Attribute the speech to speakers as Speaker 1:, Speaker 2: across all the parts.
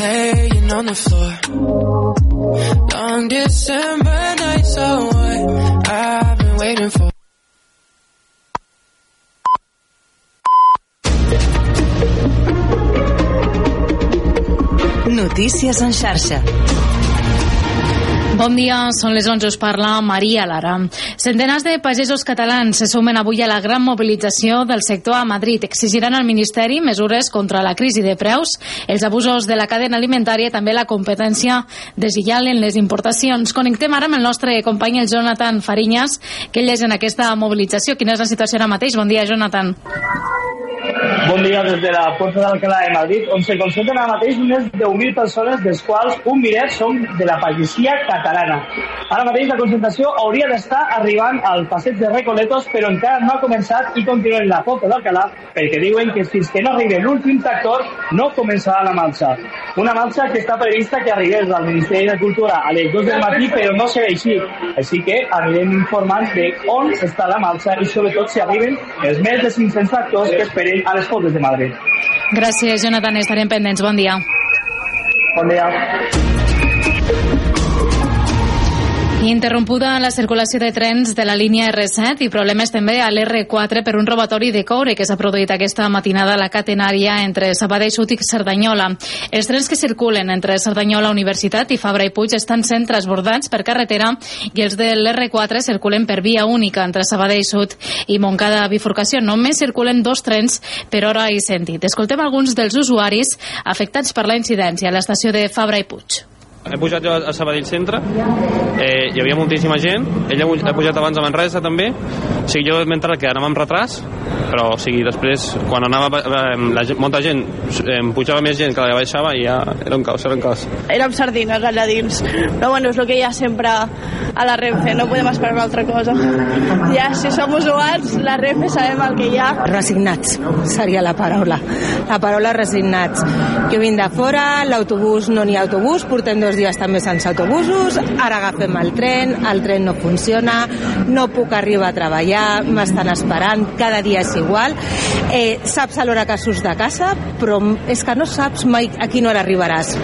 Speaker 1: laying on the floor. Long December nights are what I've been waiting for.
Speaker 2: Notícies en xarxa.
Speaker 3: Bon dia, són les 11, us parla Maria Lara. Centenars de pagesos catalans se sumen avui a la gran mobilització del sector a Madrid. Exigiran al Ministeri mesures contra la crisi de preus, els abusos de la cadena alimentària i també la competència deslleial en les importacions. Connectem ara amb el nostre company, el Jonathan Farinyas, que ell és en aquesta mobilització. Quina és la situació ara mateix? Bon dia, Jonathan.
Speaker 4: Bon dia des de la Puerta d'Alcalá de Madrid, on se concentren ara mateix unes 10.000 persones, des quals un miler són de la pagesia catalana. Ara mateix la concentració hauria d'estar arribant al passeig de Recoletos, però encara no ha començat i continuen la Puerta d'Alcalá perquè diuen que fins que no arribi l'últim tractor no començarà la marxa. Una marxa que està prevista que arribés al Ministeri de Cultura a les 2 del matí, però no serà així. Així que anirem informant de on està la marxa i sobretot si arriben els més de 500 tractors que esperen a les Cortes de Madrid.
Speaker 3: Gràcies, Jonathan. Estarem pendents. Bon dia.
Speaker 4: Bon dia.
Speaker 3: Interrompuda la circulació de trens de la línia R7 i problemes també a l'R4 per un robatori de coure que s'ha produït aquesta matinada a la catenària entre Sabadell Sud i Cerdanyola. Els trens que circulen entre Cerdanyola Universitat i Fabra i Puig estan sent transbordats per carretera i els de l'R4 circulen per via única entre Sabadell Sud i Montcada Bifurcació. Només circulen dos trens per hora i sentit. Escoltem alguns dels usuaris afectats per la incidència a l'estació de Fabra i Puig.
Speaker 5: He pujat jo a Sabadell Centre, eh, hi havia moltíssima gent, ell ha pujat abans a Manresa també, o sigui, jo m'he entrat que anava amb retras, però o sigui, després, quan anava eh, la gent, molta gent, eh, pujava més gent que la que baixava i ja era un caos, era un caos.
Speaker 6: Érem sardines allà dins, però bueno, és el que hi ha sempre a la Renfe, no podem esperar una altra cosa. Ja, si som usuaris, la Renfe sabem el que hi ha.
Speaker 7: Resignats, seria la paraula. La paraula resignats. Jo vinc de fora, l'autobús no n'hi ha autobús, portem dos dies també sense autobusos, ara agafem el tren, el tren no funciona, no puc arribar a treballar, m'estan esperant, cada dia és igual. Eh, saps a l'hora que surts de casa, però és que no saps mai a quina hora arribaràs.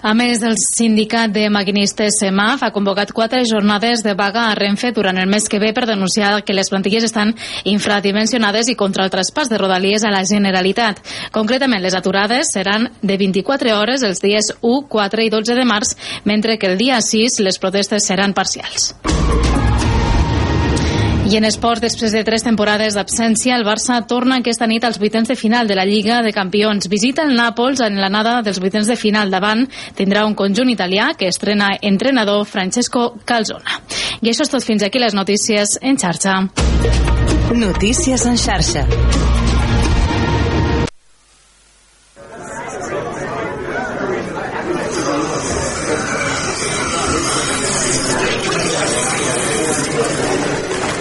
Speaker 3: A més, el sindicat de maquinistes SEMAF ha convocat quatre jornades de vaga a Renfe durant el mes que ve per denunciar que les plantilles estan infradimensionades i contra el traspàs de rodalies a la Generalitat. Concretament, les aturades seran de 24 hores els dies 1, 4 i 12 de març, mentre que el dia 6 les protestes seran parcials. I en esports, després de tres temporades d'absència, el Barça torna aquesta nit als vuitens de final de la Lliga de Campions. Visita el Nàpols en l'anada dels vuitens de final davant. Tindrà un conjunt italià que estrena entrenador Francesco Calzona. I això és tot fins aquí les notícies en xarxa.
Speaker 2: Notícies en xarxa.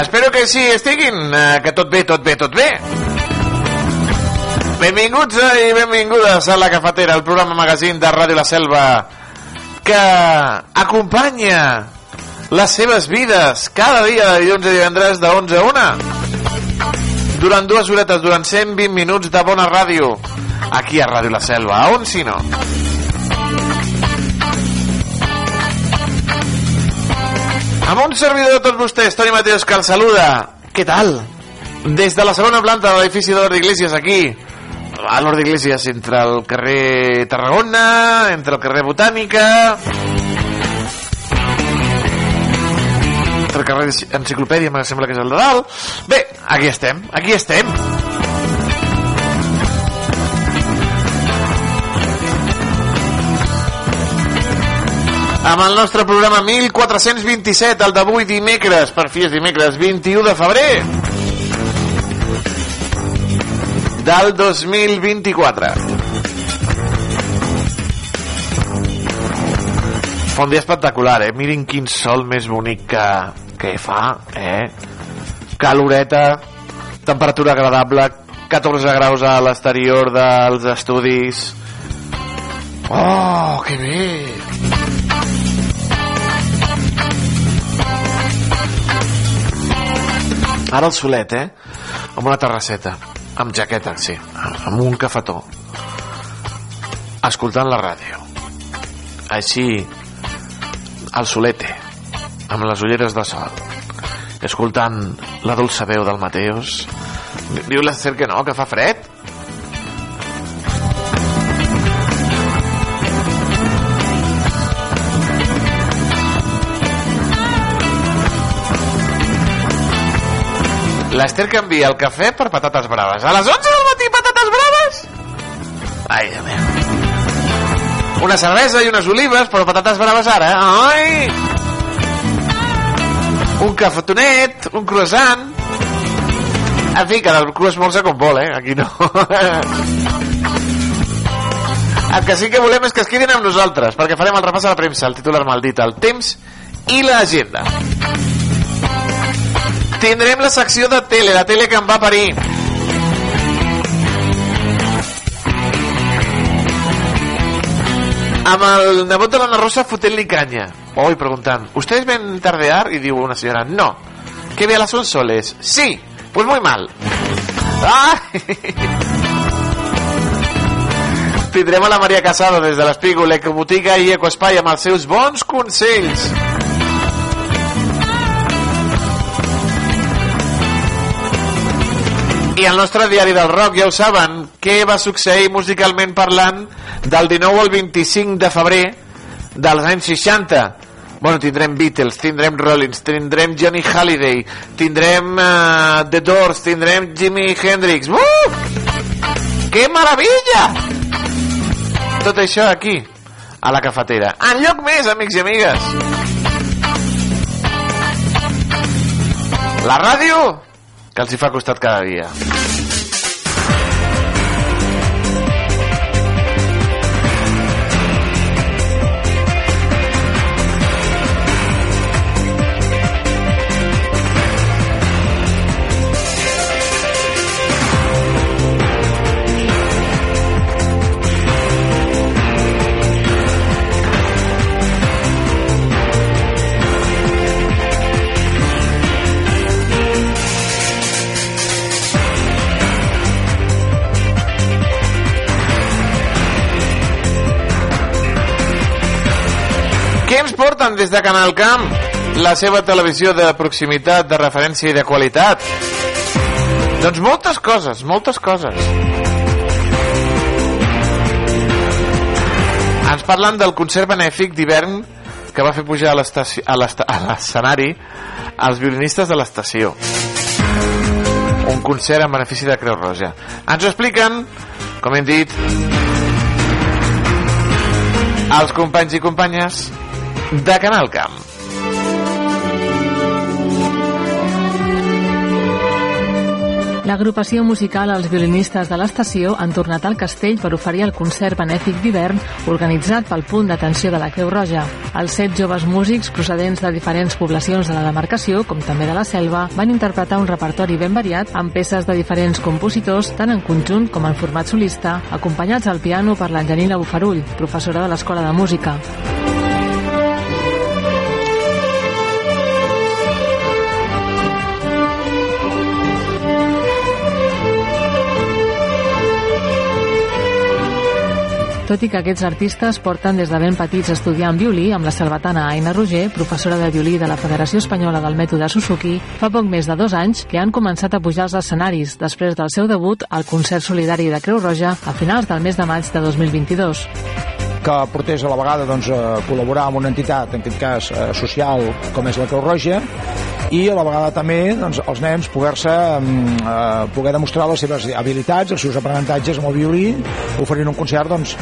Speaker 8: Espero que sí estiguin, eh, que tot bé, tot bé, tot bé. Benvinguts i benvingudes a La Cafetera, el programa magazín de Ràdio La Selva que acompanya les seves vides cada dia de dilluns i divendres de 11 a 1 durant dues horetes, durant 120 minuts de bona ràdio aquí a Ràdio La Selva, on si no? Amb un servidor de tots vostès, Toni Mateos, que els saluda. Què tal? Des de la segona planta de l'edifici de l'Hort d'Iglesias, aquí, a l'Hort d'Iglesias, entre el carrer Tarragona, entre el carrer Botànica... Entre el carrer Enciclopèdia, me sembla que és el de dalt. Bé, aquí estem, aquí estem. Amb el nostre programa 1427, el d'avui dimecres, per fi és dimecres, 21 de febrer del 2024. Fa un dia espectacular, eh? Mirin quin sol més bonic que, que fa, eh? Caloreta, temperatura agradable, 14 graus a l'exterior dels estudis. Oh, que bé! Ara el solet, eh? Amb una terrasseta, amb jaqueta, sí, amb un cafetó, escoltant la ràdio. Així, al solete, amb les ulleres de sol, escoltant la dolça veu del Mateos. Diu l'Ester que no, que fa fred. L'Ester canvia el cafè per patates braves. A les 11 del matí, patates braves? Ai, Déu meu. Una cervesa i unes olives, però patates braves ara. Ai! Un cafetonet, un croissant. En fi, cadascú esmorza com vol, eh? Aquí no. El que sí que volem és que es quedin amb nosaltres, perquè farem el repàs a la premsa, el titular maldit, el temps i l'agenda. Tindrem la secció de tele, la tele que em va parir. Amb el nebot de l'Anna Rosa fotent-li canya. Oi, preguntant, ¿ustedes ven tardear? Y digo una señora, no. ¿Que ve a las soles? Sí, pues muy mal. Ai! Tindrem a la Maria Casado des de l'Espígol, Ecobotiga i Ecoespai amb els seus bons consells. I el nostre diari del rock, ja ho saben, què va succeir musicalment parlant del 19 al 25 de febrer dels anys 60. Bueno, tindrem Beatles, tindrem Rollins, tindrem Johnny Halliday, tindrem uh, The Doors, tindrem Jimi Hendrix. Uh! Que meravella! Tot això aquí, a la cafetera. En lloc més, amics i amigues. La ràdio que els hi fa costat cada dia. Ens porten des de Canal Camp? La seva televisió de proximitat, de referència i de qualitat. Doncs moltes coses, moltes coses. Ens parlen del concert benèfic d'hivern que va fer pujar a l'escenari els violinistes de l'estació. Un concert en benefici de Creu Roja. Ens ho expliquen, com hem dit, els companys i companyes de Canal Camp.
Speaker 9: L'agrupació musical Els violinistes de l'estació han tornat al castell per oferir el concert benèfic d'hivern organitzat pel punt d'atenció de la Creu Roja. Els set joves músics procedents de diferents poblacions de la demarcació, com també de la selva, van interpretar un repertori ben variat amb peces de diferents compositors, tant en conjunt com en format solista, acompanyats al piano per l'Angelina Bufarull, professora de l'Escola de Música. Tot i que aquests artistes porten des de ben petits en violí amb la salvatana Aina Roger, professora de violí de la Federació Espanyola del Mètode Suzuki, fa poc més de dos anys que han començat a pujar als escenaris després del seu debut al concert solidari de Creu Roja a finals del mes de maig de 2022
Speaker 10: que portés a la vegada doncs, a col·laborar amb una entitat, en aquest cas eh, social, com és la Creu Roja, i a la vegada també doncs, els nens poder-se eh, poder demostrar les seves habilitats, els seus aprenentatges amb el violí, oferint un concert doncs,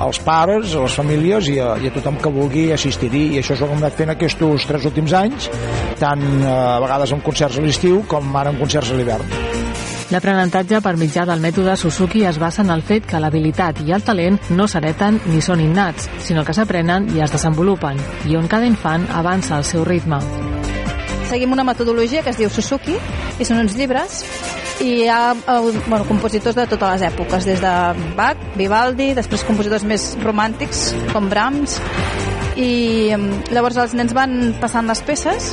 Speaker 10: als pares, a les famílies i a, i a tothom que vulgui assistir-hi i això és el que hem anat fent aquests tres últims anys tant eh, a vegades amb concerts a l'estiu com ara amb concerts a l'hivern.
Speaker 9: L'aprenentatge per mitjà del mètode Suzuki es basa en el fet que l'habilitat i el talent no s'hereten ni són innats, sinó que s'aprenen i es desenvolupen, i on cada infant avança al seu ritme.
Speaker 11: Seguim una metodologia que es diu Suzuki, i són uns llibres i hi ha eh, bueno, compositors de totes les èpoques, des de Bach, Vivaldi, després compositors més romàntics com Brahms, i mm, llavors els nens van passant les peces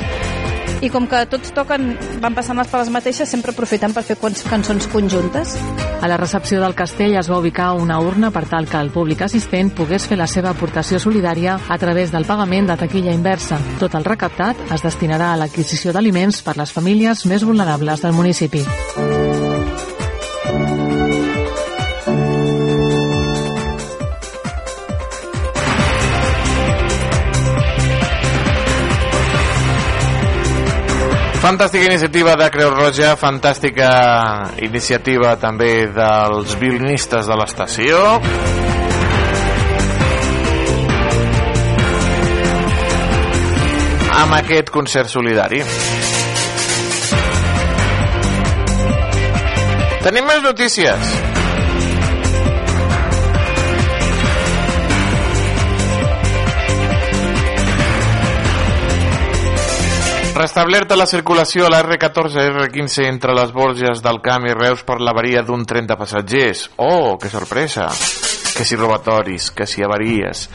Speaker 11: i com que tots toquen, van passant per les mateixes, sempre aprofiten per fer cançons conjuntes.
Speaker 9: A la recepció del castell es va ubicar una urna per tal que el públic assistent pogués fer la seva aportació solidària a través del pagament de taquilla inversa. Tot el recaptat es destinarà a l'adquisició d'aliments per les famílies més vulnerables del municipi.
Speaker 8: Fantàstica iniciativa de Creu Roja, fantàstica iniciativa també dels violinistes de l'estació. amb aquest concert solidari. Tenim més notícies. Restablerta la circulació a la R14 i R15 entre les Borges del Camp i Reus per l'avaria d'un tren de passatgers. Oh, que sorpresa! Que si robatoris, que si avaries,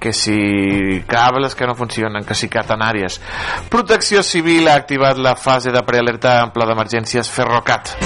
Speaker 8: que si cables que no funcionen, que si catenàries. Protecció Civil ha activat la fase de prealerta ampla d'emergències Ferrocat.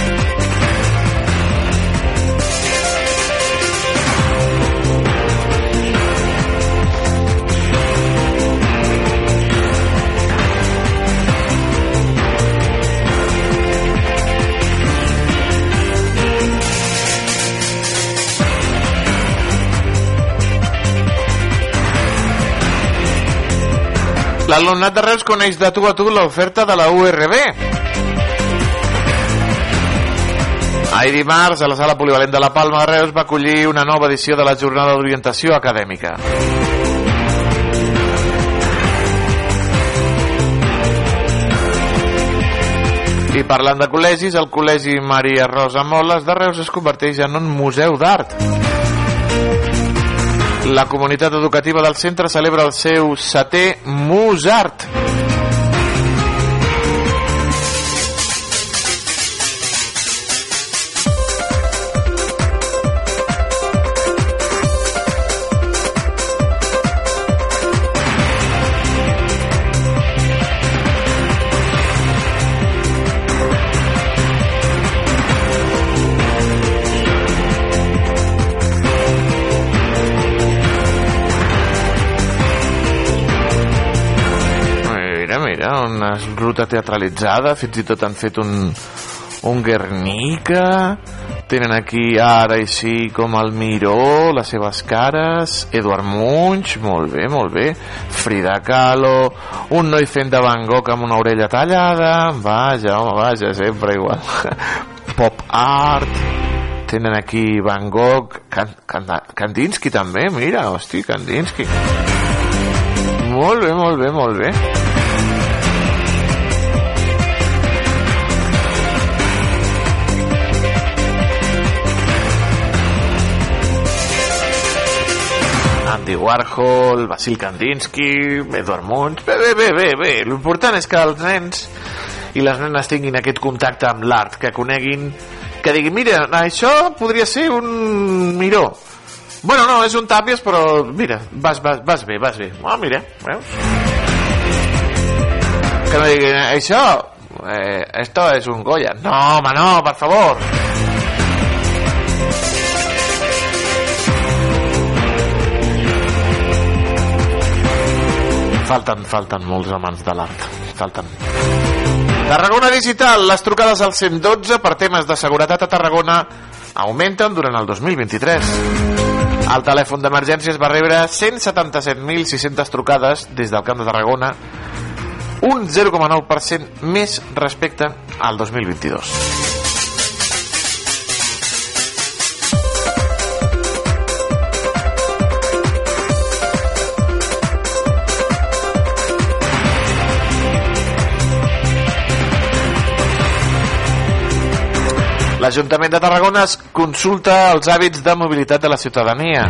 Speaker 8: L'alumnat de Reus coneix de tu a tu l'oferta de la URB. Ahir dimarts, a la sala polivalent de la Palma de Reus va acollir una nova edició de la jornada d'orientació acadèmica. I parlant de col·legis, el Col·legi Maria Rosa Moles de Reus es converteix en un museu d'art. La comunitat educativa del centre celebra el seu setè Musart. Mira, ruta teatralitzada, fins i tot han fet un, un Guernica, tenen aquí ara i sí com el Miró, les seves cares, Eduard Munch, molt bé, molt bé, Frida Kahlo, un noi fent de Van Gogh amb una orella tallada, vaja, home, vaja, sempre igual. Pop art, tenen aquí Van Gogh, Kandinsky també, mira, hosti, Kandinsky. Molt bé, molt bé, molt bé. Andy Warhol, Basil Kandinsky, Edward Munch... Bé, bé, bé, bé, bé. L'important és que els nens i les nenes tinguin aquest contacte amb l'art, que coneguin, que diguin, mira, això podria ser un miró. Bueno, no, és un tàpies, però mira, vas, vas, vas bé, vas bé. Ah, mira, veus? Que no diguin, això, eh, esto es un Goya. No, home, no, per favor. Falten, falten molts amants de l'art. Falten. Tarragona Digital, les trucades al 112 per temes de seguretat a Tarragona augmenten durant el 2023. El telèfon d'emergències va rebre 177.600 trucades des del Camp de Tarragona un 0,9% més respecte al 2022. L'Ajuntament de Tarragona es consulta els hàbits de mobilitat de la ciutadania.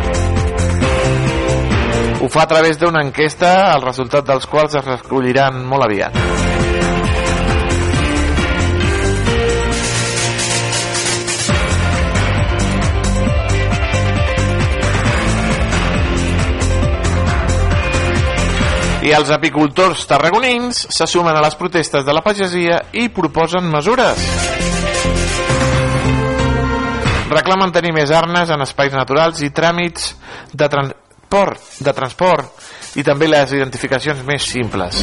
Speaker 8: Ho fa a través d'una enquesta, el resultat dels quals es recolliran molt aviat. I els apicultors tarragonins se sumen a les protestes de la pagesia i proposen mesures. Reclamen tenir més arnes en espais naturals i tràmits de transport, de transport i també les identificacions més simples.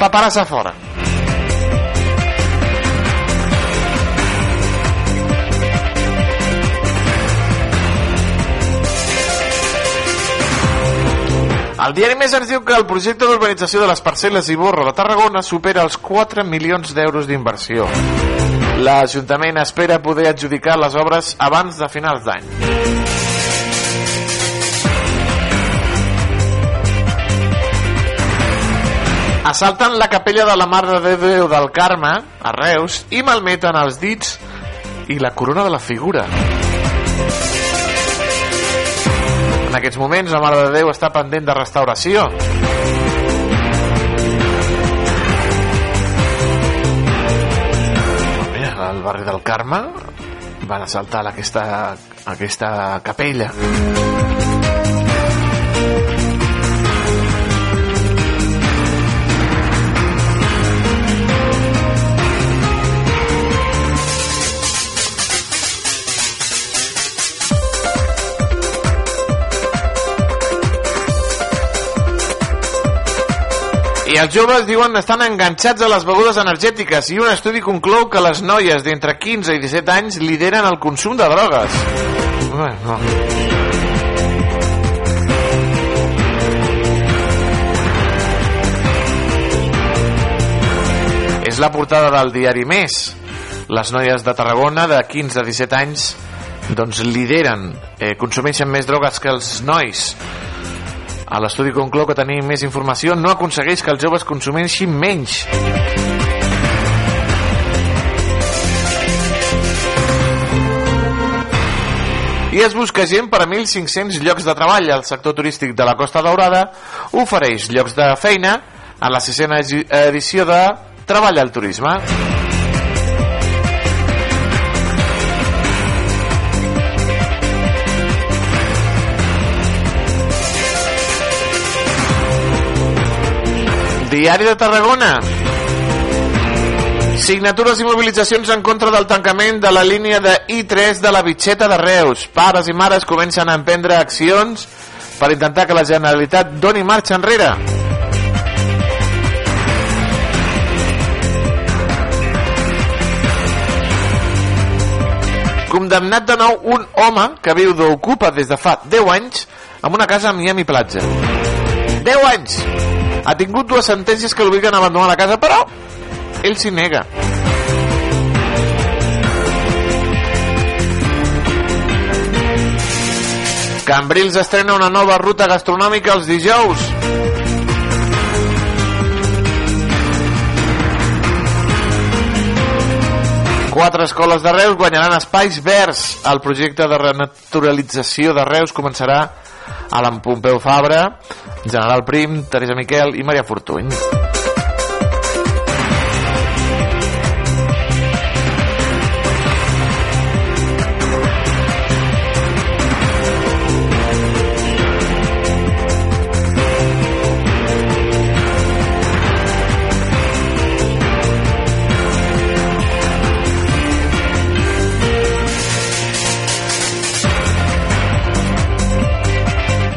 Speaker 8: Paperàs a fora. El diari Més ens diu que el projecte d'urbanització de les parcel·les i borra de Tarragona supera els 4 milions d'euros d'inversió. L'Ajuntament espera poder adjudicar les obres abans de finals d'any. Assalten la capella de la Mare de Déu del Carme, a Reus, i malmeten els dits i la corona de la figura. En aquests moments la Mare de Déu està pendent de restauració. Barri del Carme van assaltar aquesta, aquesta capella. I els joves diuen estan enganxats a les begudes energètiques i un estudi conclou que les noies d'entre 15 i 17 anys lideren el consum de drogues. Bueno. És la portada del diari Més. Les noies de Tarragona de 15 a 17 anys doncs lideren, eh, consumeixen més drogues que els nois. A l'estudi conclou que tenir més informació no aconsegueix que els joves consumeixin menys. I es busca gent per a 1.500 llocs de treball. El sector turístic de la Costa Daurada ofereix llocs de feina a la sisena edició de Treball al Turisme. Diari de Tarragona. Signatures i mobilitzacions en contra del tancament de la línia de I3 de la Bitxeta de Reus. Pares i mares comencen a emprendre accions per intentar que la Generalitat doni marxa enrere. Condemnat de nou un home que viu d'ocupa des de fa 10 anys en una casa a Miami Platja. 10 anys! Ha tingut dues sentències que l'obliguen a abandonar la casa, però ell s'hi nega. Cambrils estrena una nova ruta gastronòmica els dijous. Quatre escoles de Reus guanyaran espais verds. El projecte de renaturalització de Reus començarà a l'Empompeu Fabra, General Prim, Teresa Miquel i Maria Fortuny.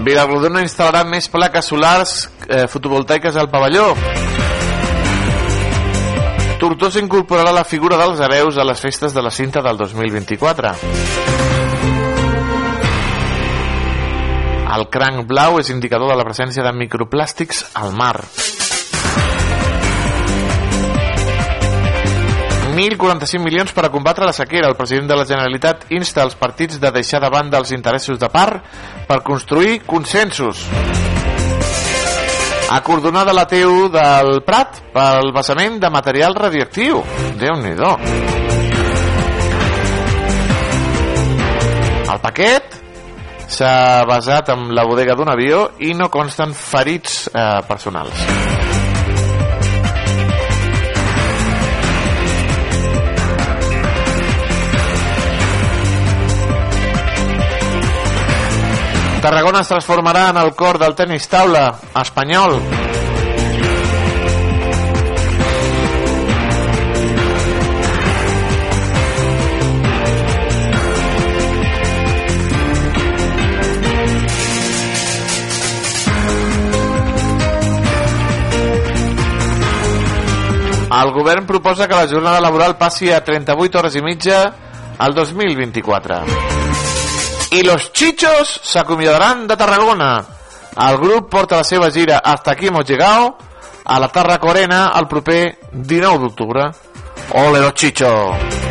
Speaker 8: Vilarodona instal·larà més plaques solars eh, fotovoltaiques al pavelló. Tortosa incorporarà la figura dels hereus a les festes de la cinta del 2024. El cranc blau és indicador de la presència de microplàstics al mar. 1.045 milions per a combatre la sequera. El president de la Generalitat insta els partits de deixar de banda els interessos de part per construir consensos. Acordonada la TU del Prat pel vessament de material radioactiu. Déu-n'hi-do. El paquet s'ha basat en la bodega d'un avió i no consten ferits eh, personals. Tarragona es transformarà en el cor del tenis taula espanyol. El govern proposa que la jornada laboral passi a 38 hores i mitja al 2024 i los chichos s'acomiadaran de Tarragona. El grup porta la seva gira Hasta aquí hemos llegado a la Tarracorena el proper 19 d'octubre. Ole los chichos!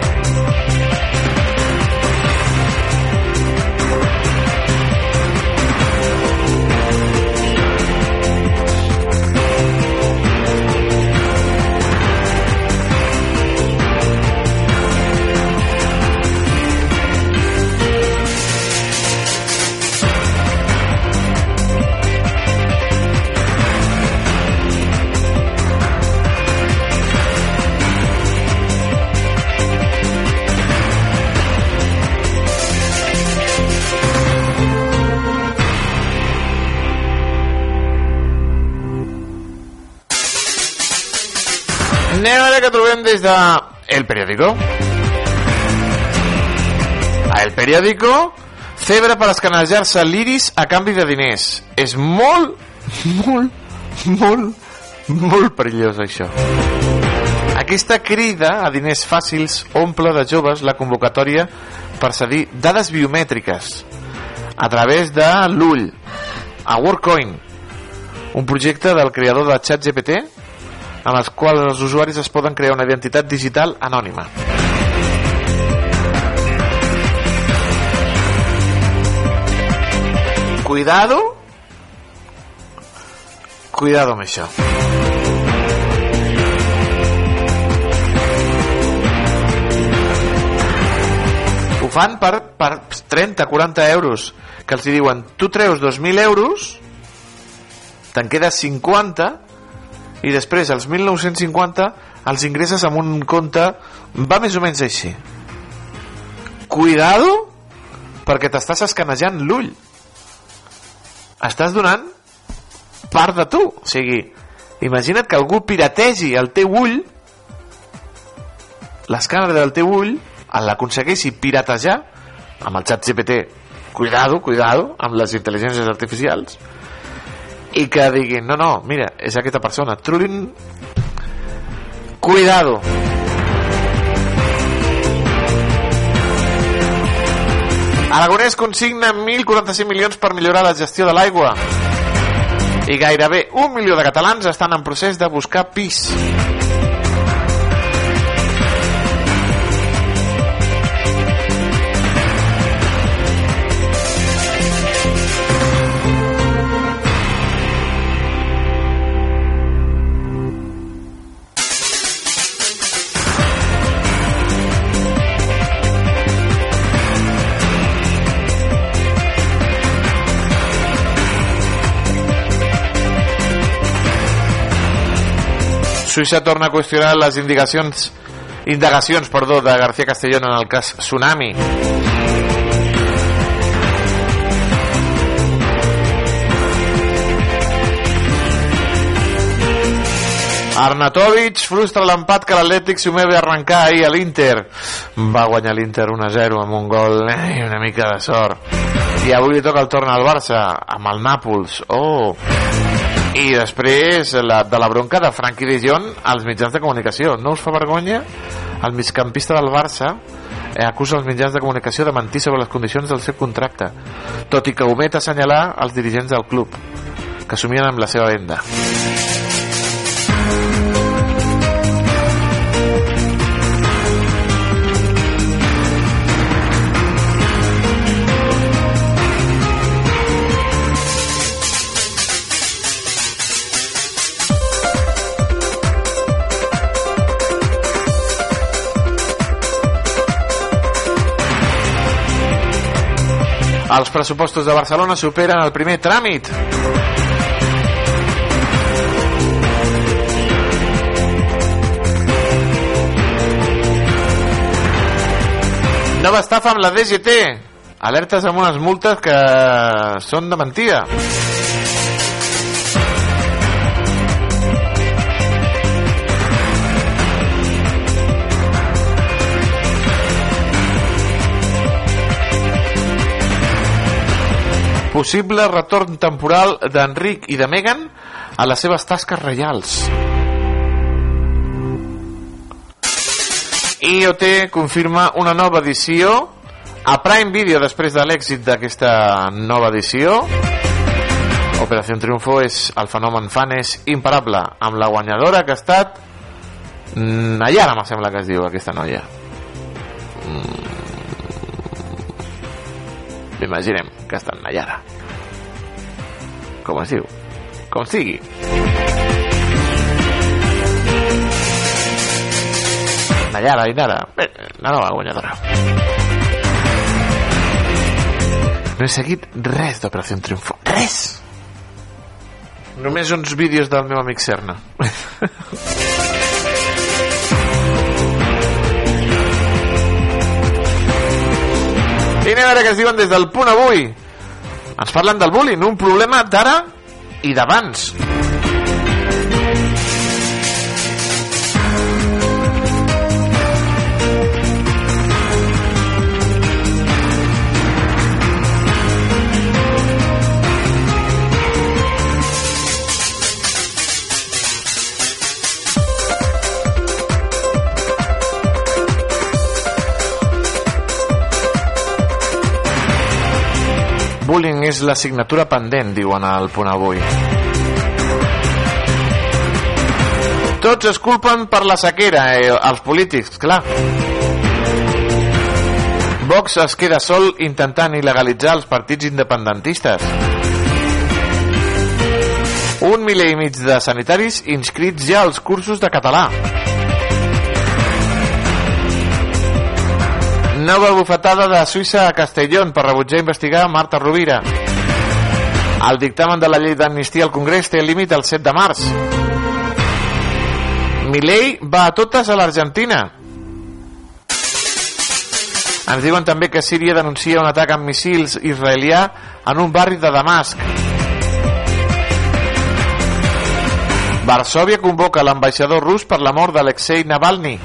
Speaker 8: Anem a veure que trobem des de El Periódico. A El Periódico, febre per escanejar-se l'iris a canvi de diners. És molt, molt, molt, molt perillós això. Aquesta crida a diners fàcils omple de joves la convocatòria per cedir dades biomètriques a través de l'ull a WorkCoin un projecte del creador de ChatGPT en els quals els usuaris es poden crear una identitat digital anònima. Cuidado Cuidado amb això. Ho fan per, per 30-40 euros que els diuen tu treus 2.000 euros te'n quedes 50 i després els 1950 els ingresses amb un compte va més o menys així. Cuidado perquè t'estàs escanejant l'ull. Estàs donant part de tu. O sigui, imagina't que algú pirategi el teu ull l'escàner del teu ull l'aconsegueixi piratejar amb el xat GPT cuidado, cuidado amb les intel·ligències artificials i que diguin, no, no, mira, és aquesta persona trulin cuidado Aragonès consigna 1.045 milions per millorar la gestió de l'aigua. I gairebé un milió de catalans estan en procés de buscar pis Suïssa torna a qüestionar les indicacions indagacions perdó, de García Castellón en el cas Tsunami. Arnatovic frustra l'empat que l'Atlètic s'ho ve arrencar ahir a l'Inter. Va guanyar l'Inter 1-0 amb un gol eh, i una mica de sort. I avui li toca el torn al Barça amb el Nàpols. Oh! I després la, de la bronca de Frankie de Jong als mitjans de comunicació. No us fa vergonya? El migcampista del Barça eh, acusa els mitjans de comunicació de mentir sobre les condicions del seu contracte, tot i que omet assenyalar els dirigents del club, que assumien amb la seva venda. Els pressupostos de Barcelona superen el primer tràmit. Nova estafa amb la DGT. Alertes amb unes multes que són de mentida. Possible retorn temporal d'Enric i de Meghan a les seves tasques reials. IoT confirma una nova edició a Prime Video després de l'èxit d'aquesta nova edició Operació Triunfo és el fenomen fan és imparable amb la guanyadora que ha estat Nayara me sembla que es diu aquesta noia mm. Que està en Nayara com es diu? Com sigui. Nayara, Inara Bé, la nova guanyadora. No he seguit res d'Operació Triunfo. Res! Només uns vídeos del meu amic Serna anem a veure què es diuen des del punt avui. Ens parlen del bullying un problema d'ara i d'abans bullying és l'assignatura pendent, diuen al punt avui. Tots es culpen per la sequera, eh, els polítics, clar. Vox es queda sol intentant il·legalitzar els partits independentistes. Un miler i mig de sanitaris inscrits ja als cursos de català. Nova bufetada de Suïssa a Castellón per rebutjar investigar Marta Rovira. El dictamen de la llei d'amnistia al Congrés té límit el 7 de març. Milei va a totes a l'Argentina. Ens diuen també que Síria denuncia un atac amb missils israelià en un barri de Damasc. Varsovia convoca l'ambaixador rus per la mort d'Alexei Navalny.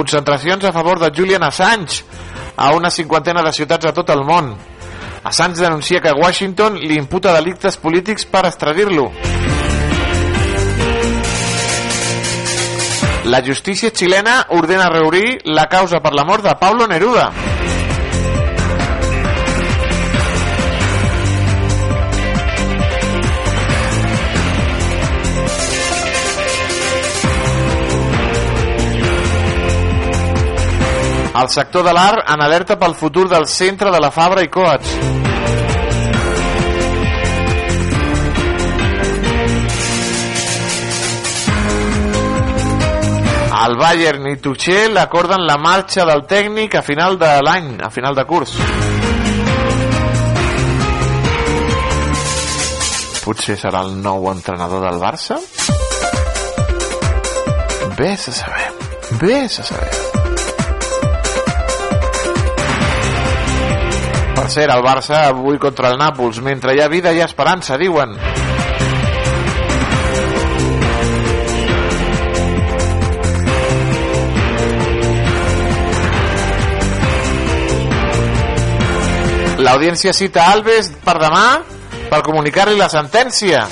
Speaker 8: Concentracions a favor de Julian Assange a una cinquantena de ciutats a tot el món. Assange denuncia que Washington li imputa delictes polítics per extradir-lo. La justícia xilena ordena reobrir la causa per la mort de Pablo Neruda. El sector de l'art en alerta pel futur del centre de la Fabra i Coats. El Bayern i Tuchel acorden la marxa del tècnic a final de l'any, a final de curs. Potser serà el nou entrenador del Barça? Ves a saber. Ves a saber. Per cert, el Barça avui contra el Nàpols. Mentre hi ha vida ha esperança, diuen. L'audiència cita Alves per demà per comunicar-li la sentència.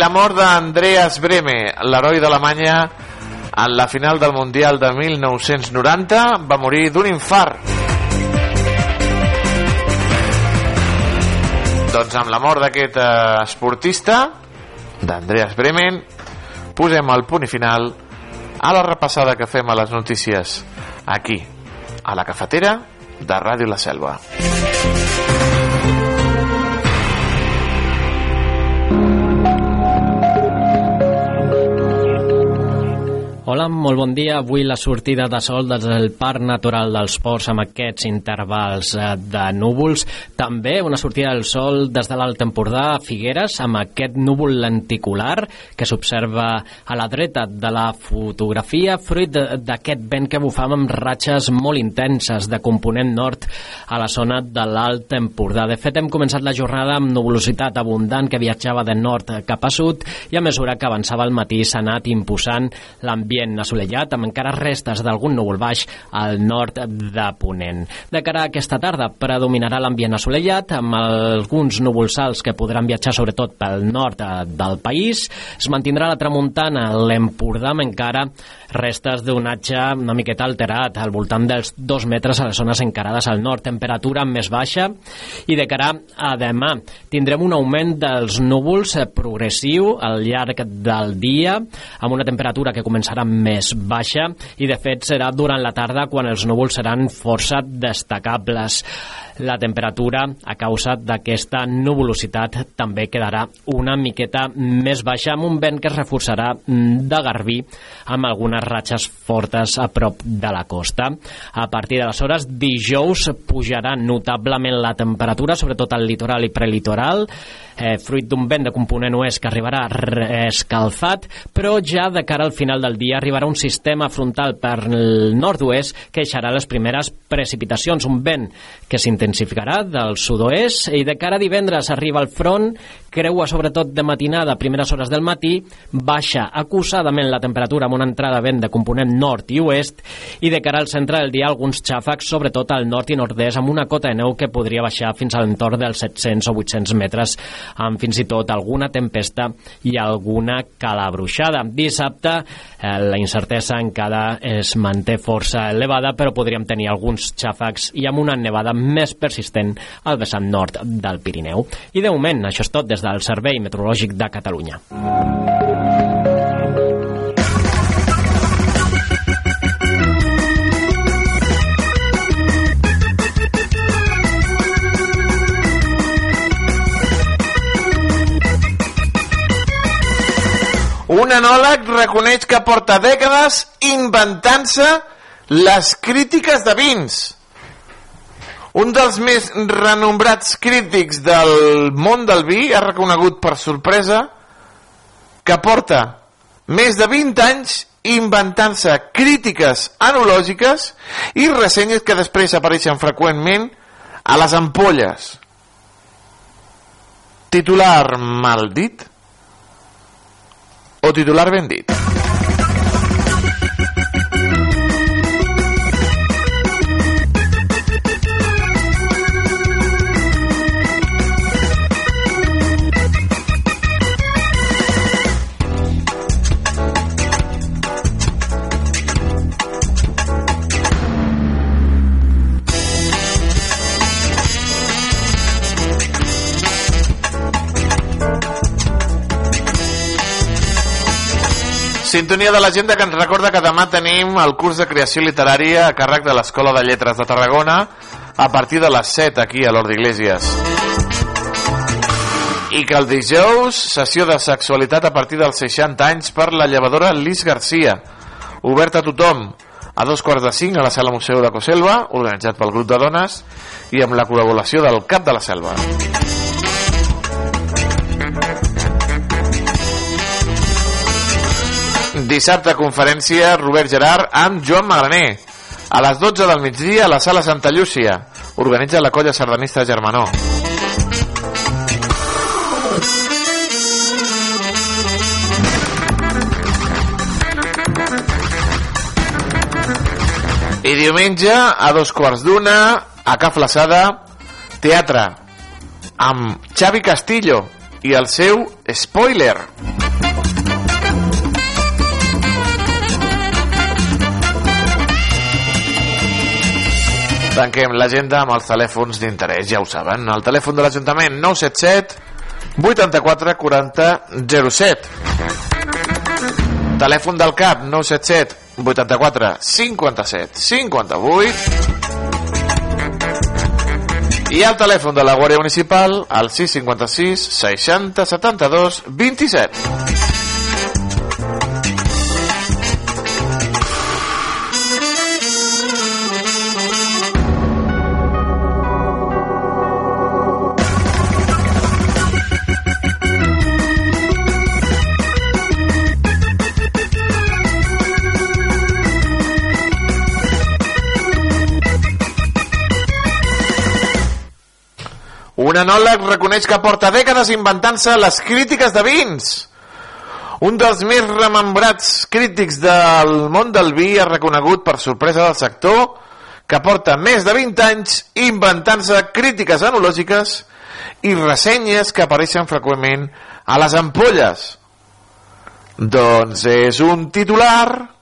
Speaker 8: La mort d'Andreas Breme, l'heroi d'Alemanya en la final del Mundial de 1990, va morir d'un infart. Doncs amb la mort d'aquest eh, esportista, d'Andreas Bremen, posem el punt i final a la repassada que fem a les notícies aquí, a la cafetera de Ràdio La Selva.
Speaker 12: Hola, molt bon dia. Avui la sortida de sol des del Parc Natural dels Ports amb aquests intervals eh, de núvols. També una sortida del sol des de l'Alt Empordà a Figueres amb aquest núvol lenticular que s'observa a la dreta de la fotografia fruit d'aquest vent que bufam amb ratxes molt intenses de component nord a la zona de l'Alt Empordà. De fet, hem començat la jornada amb nuvolositat abundant que viatjava de nord cap a sud i a mesura que avançava el matí s'ha anat imposant l'ambient ambient assolellat amb encara restes d'algun núvol baix al nord de Ponent. De cara a aquesta tarda predominarà l'ambient assolellat amb alguns núvols alts que podran viatjar sobretot pel nord eh, del país. Es mantindrà la tramuntana, l'Empordà amb encara restes d'onatge una miqueta alterat, al voltant dels 2 metres a les zones encarades al nord, temperatura més baixa i de cara a demà tindrem un augment dels núvols eh, progressiu al llarg del dia amb una temperatura que començarà més baixa i de fet serà durant la tarda quan els núvols seran força destacables. La temperatura a causa d'aquesta nuvolositat també quedarà una miqueta més baixa amb un vent que es reforçarà de Garbí amb algunes ratxes fortes a prop de la costa. A partir de les hores dijous pujarà notablement la temperatura, sobretot al litoral i prelitoral, eh, fruit d'un vent de component oest que arribarà escalfat, però ja de cara al final del dia arribarà un sistema frontal per el nord-oest que deixarà les primeres precipitacions, un vent que s'intensificarà del sud-oest i de cara a divendres arriba el front, creua sobretot de matinada, primeres hores del matí, baixa acusadament la temperatura amb una entrada vent de component nord i oest i de cara al centre del dia alguns xàfecs, sobretot al nord i nord-est, amb una cota de neu que podria baixar fins a l'entorn dels 700 o 800 metres amb fins i tot alguna tempesta i alguna calabruixada. Dissabte eh, la incertesa encara es manté força elevada, però podríem tenir alguns xàfecs i amb una nevada més persistent al vessant nord del Pirineu. I de moment, això és tot des del Servei Meteorològic de Catalunya.
Speaker 8: Un enòleg reconeix que porta dècades inventant-se les crítiques de vins. Un dels més renombrats crítics del món del vi ha reconegut per sorpresa que porta més de 20 anys inventant-se crítiques enològiques i ressenyes que després apareixen freqüentment a les ampolles. Titular maldit o titular ben Sintonia de l'agenda que ens recorda que demà tenim el curs de creació literària a càrrec de l'Escola de Lletres de Tarragona a partir de les 7 aquí a l'Hort d'Iglésies. I que el dijous, sessió de sexualitat a partir dels 60 anys per la llevadora Lis Garcia. Obert a tothom, a dos quarts de cinc a la Sala Museu de Coselva, organitzat pel grup de dones i amb la col·laboració del Cap de la Selva. Dissabte conferència Robert Gerard amb Joan Magraner a les 12 del migdia a la Sala Santa Llúcia. Organitza la colla sardanista Germanó. I diumenge a dos quarts d'una a Ca Flaçada teatre amb Xavi Castillo i el seu Spoiler Tanquem l'agenda amb els telèfons d'interès, ja ho saben. El telèfon de l'Ajuntament 977 84 40 07. Telèfon del CAP 977 84 57 58 i el telèfon de la Guàrdia Municipal al 656 60 72 27. Un enòleg reconeix que porta dècades inventant-se les crítiques de vins. Un dels més remembrats crítics del món del vi ha reconegut per sorpresa del sector que porta més de 20 anys inventant-se crítiques enològiques i ressenyes que apareixen freqüentment a les ampolles. Doncs és un titular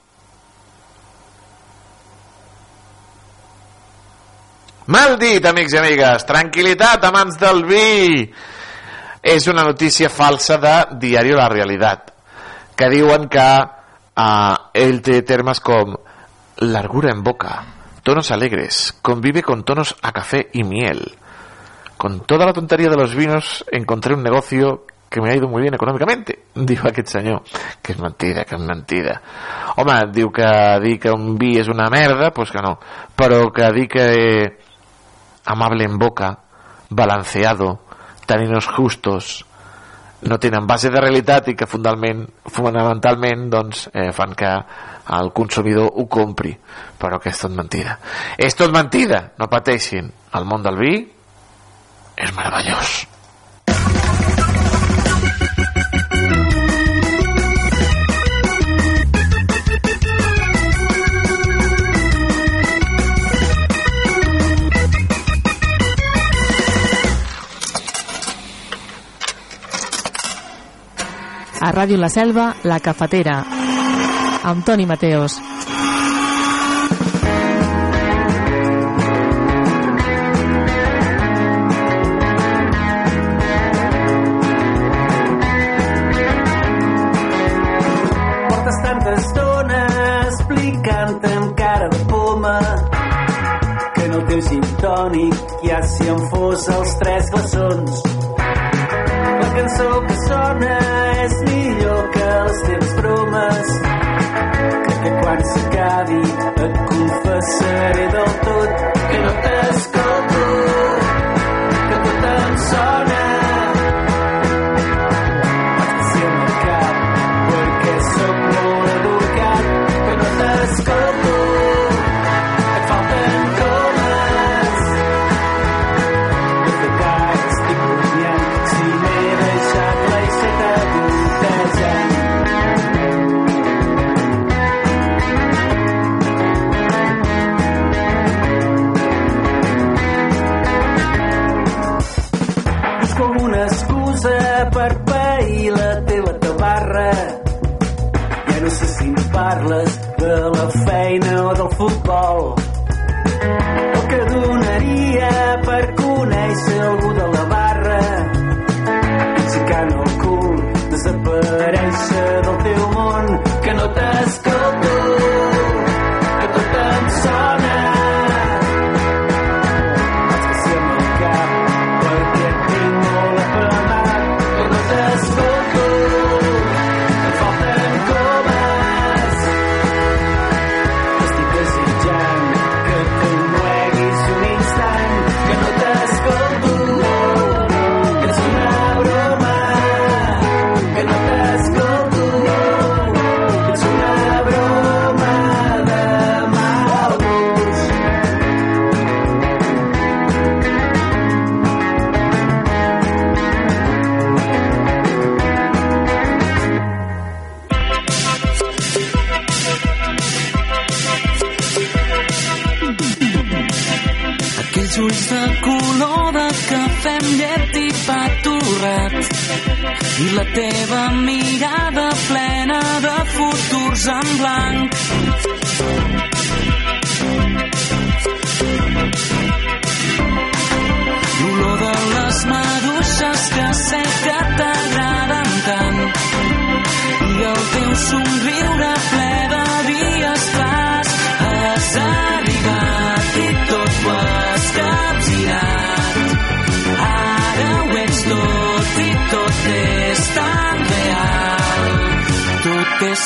Speaker 8: Mal dit, amics i amigues. Tranquilitat, amants del vi. És una notícia falsa de Diario La Realitat, que diuen que eh, ell té termes com largura en boca, tonos alegres, convive con tonos a café y miel. Con toda la tontería de los vinos encontré un negocio que me ha ido muy bien econòmicamente, diu aquest senyor. Que és mentida, que és mentida. Home, diu que dir que un vi és una merda, pues que no. Però que dir que amable en boca, balanceado, taninos justos, no tenen base de realitat i que fundamentalment, fonamentalment doncs, eh, fan que el consumidor ho compri. Però que és tot mentida és tot mentida, no pateixin. El món del vi és meravellós
Speaker 9: A Ràdio La Selva, La Cafetera, amb Toni Mateos.
Speaker 13: Portes tanta estona explicant amb cara de poma que en el teu gin tònic ja s'hi han fos els tres glaçons. La cançó que sona és millor que les teves bromes. Crec que quan s'acabi et confessaré del tot que no t'escolto, que tot em sona.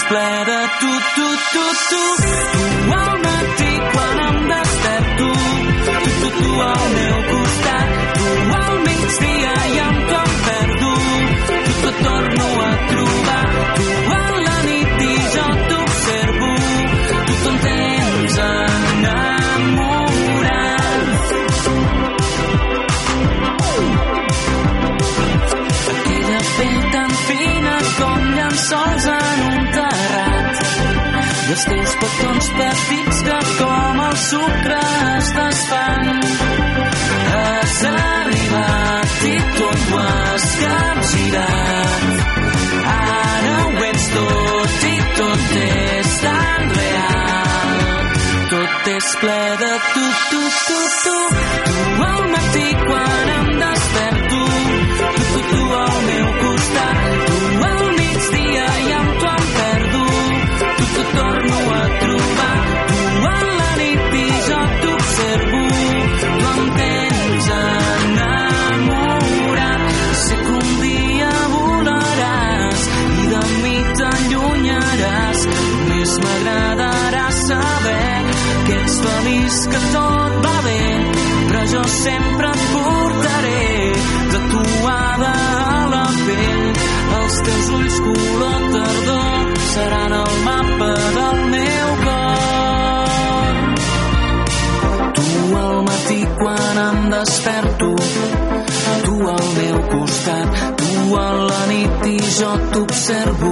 Speaker 1: Ple de tu, tu, tu, tu. Tu al matí quan em desperto, tu, tu, tu al meu petons petits que com el sucre es desfan. Has arribat i tot ho has capgirat. Ara ho ets tot i tot és tan real. Tot és ple de tu, tu, tu, i jo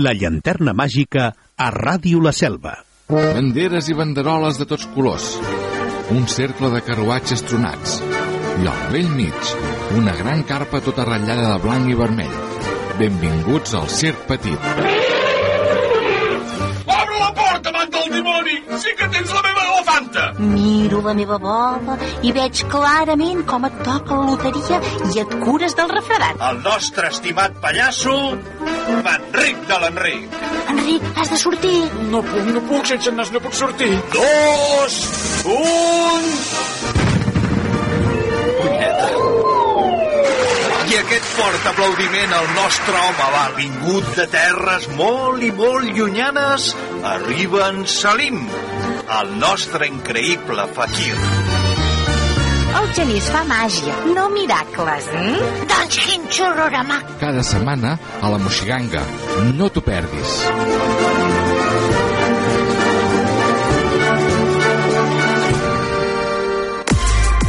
Speaker 14: la llanterna màgica a Ràdio La Selva.
Speaker 15: Banderes i banderoles de tots colors. Un cercle de carruatges tronats. I al vell mig, una gran carpa tota ratllada de blanc i vermell. Benvinguts al Circ Petit.
Speaker 16: Miro la meva bola i veig clarament com et toca la loteria i et cures del refredat.
Speaker 17: El nostre estimat pallasso, Enric de l'Enric.
Speaker 16: Enric, has de sortir.
Speaker 17: No puc, no puc, sense nas no puc sortir. Dos, un... Punyeta. I aquest fort aplaudiment al nostre home va vingut de terres molt i molt llunyanes, arriba en Salim, el nostre increïble fakir.
Speaker 16: El genís fa màgia, no miracles, eh? Doncs quin xororama.
Speaker 15: Cada setmana a la Moxiganga. No t'ho perdis.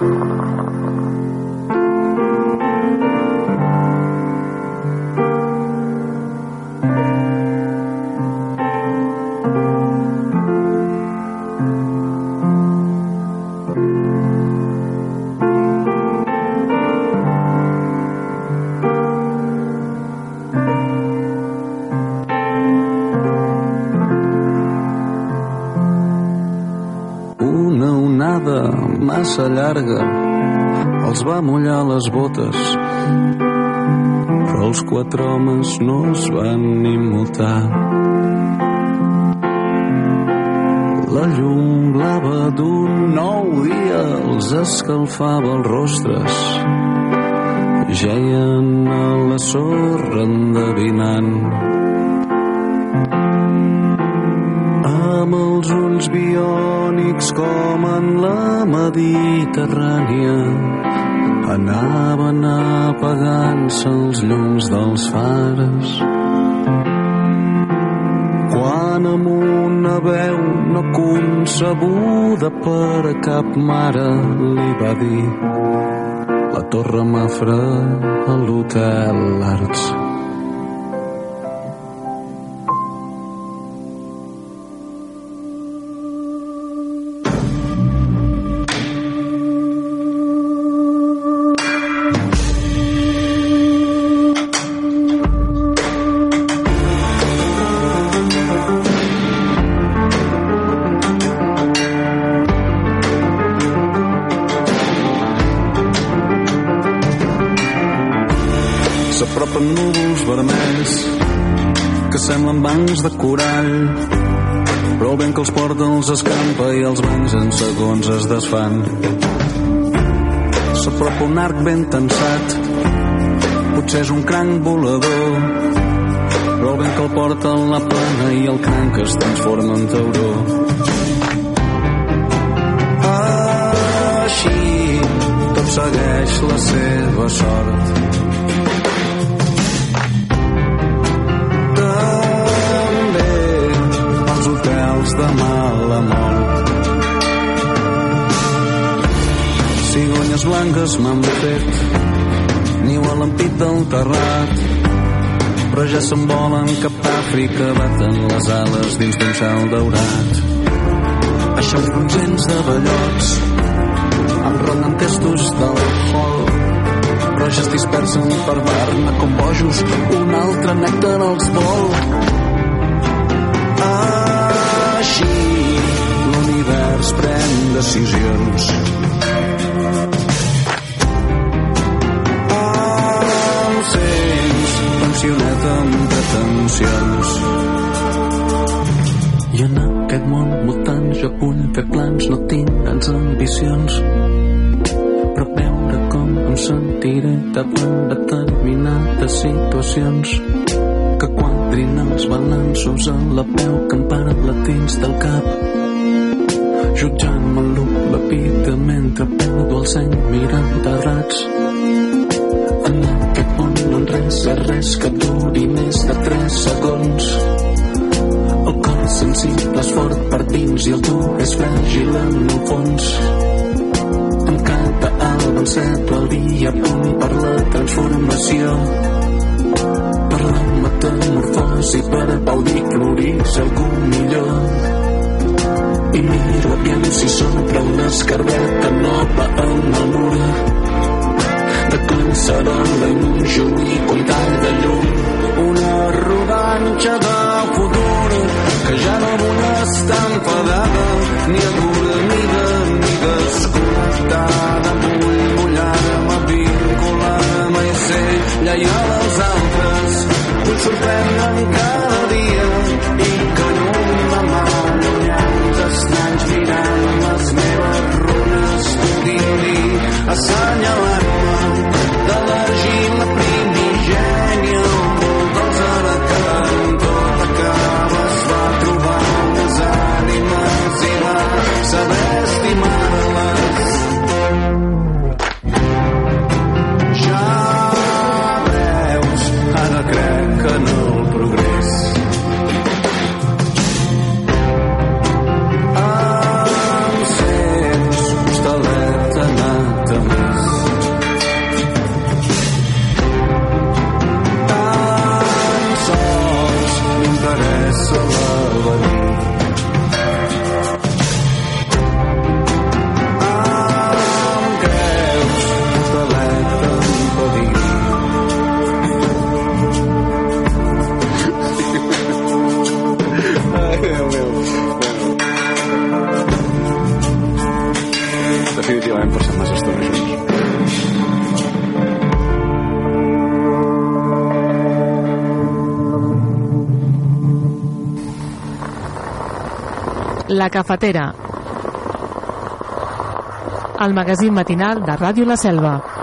Speaker 18: Una les botes, però els quatre homes no es van immutar. La llum blava d'un nou dia els escalfava els rostres. Geien a la sorra endevinant amb els ulls biònics com en la Mediterrània anaven apagant-se els llums dels fares quan amb una veu no concebuda per cap mare li va dir la torre Mafra a l'hotel Arts de corall però el vent que els porta els escampa i els bancs en segons es desfan. S'apropa un arc ben tensat potser és un cranc volador però el vent que el porta en la plana i el cranc es transforma en tauró. Així tot segueix la seva sort hotels de mala mort. Cigonyes blanques m'han fet niu a l'ampit del terrat. Però ja s'envolen cap a Àfrica baten les ales dins d'un cel daurat. Baixen frongents de ballots enrolen testos del hall però ja es dispersen per Barna com bojos un altre nèctar els vol decisions. Em sents pensionat amb pretensions. I en aquest món mutant jo vull fer plans no tinc grans ambicions. Però veure com em sentiré davant determinades situacions. Que quadrin els balanços a la peu que em para latins del cap jutjant-me vida mentre perdo el seny mirant terrats en aquest món no en res és res que duri més de 3 segons. El cor sensible és fort per dins i el dur és fràgil en el fons. Amb cada alba enceto el dia punt per la transformació. Per la metamorfosi per gaudir florir algú millor i miro aviam si som prou d'escarbeta nova en el mur de cancerola i un tall de llum. Una rodanxa de futur que ja no vull estar enfadada ni adormida ni desconnectada vull mullar-me vincular-me i ser lleial als altres. Vull sorprendre'm cada dia Asanya
Speaker 9: La Cafetera, el magazín matinal de Ràdio La Selva.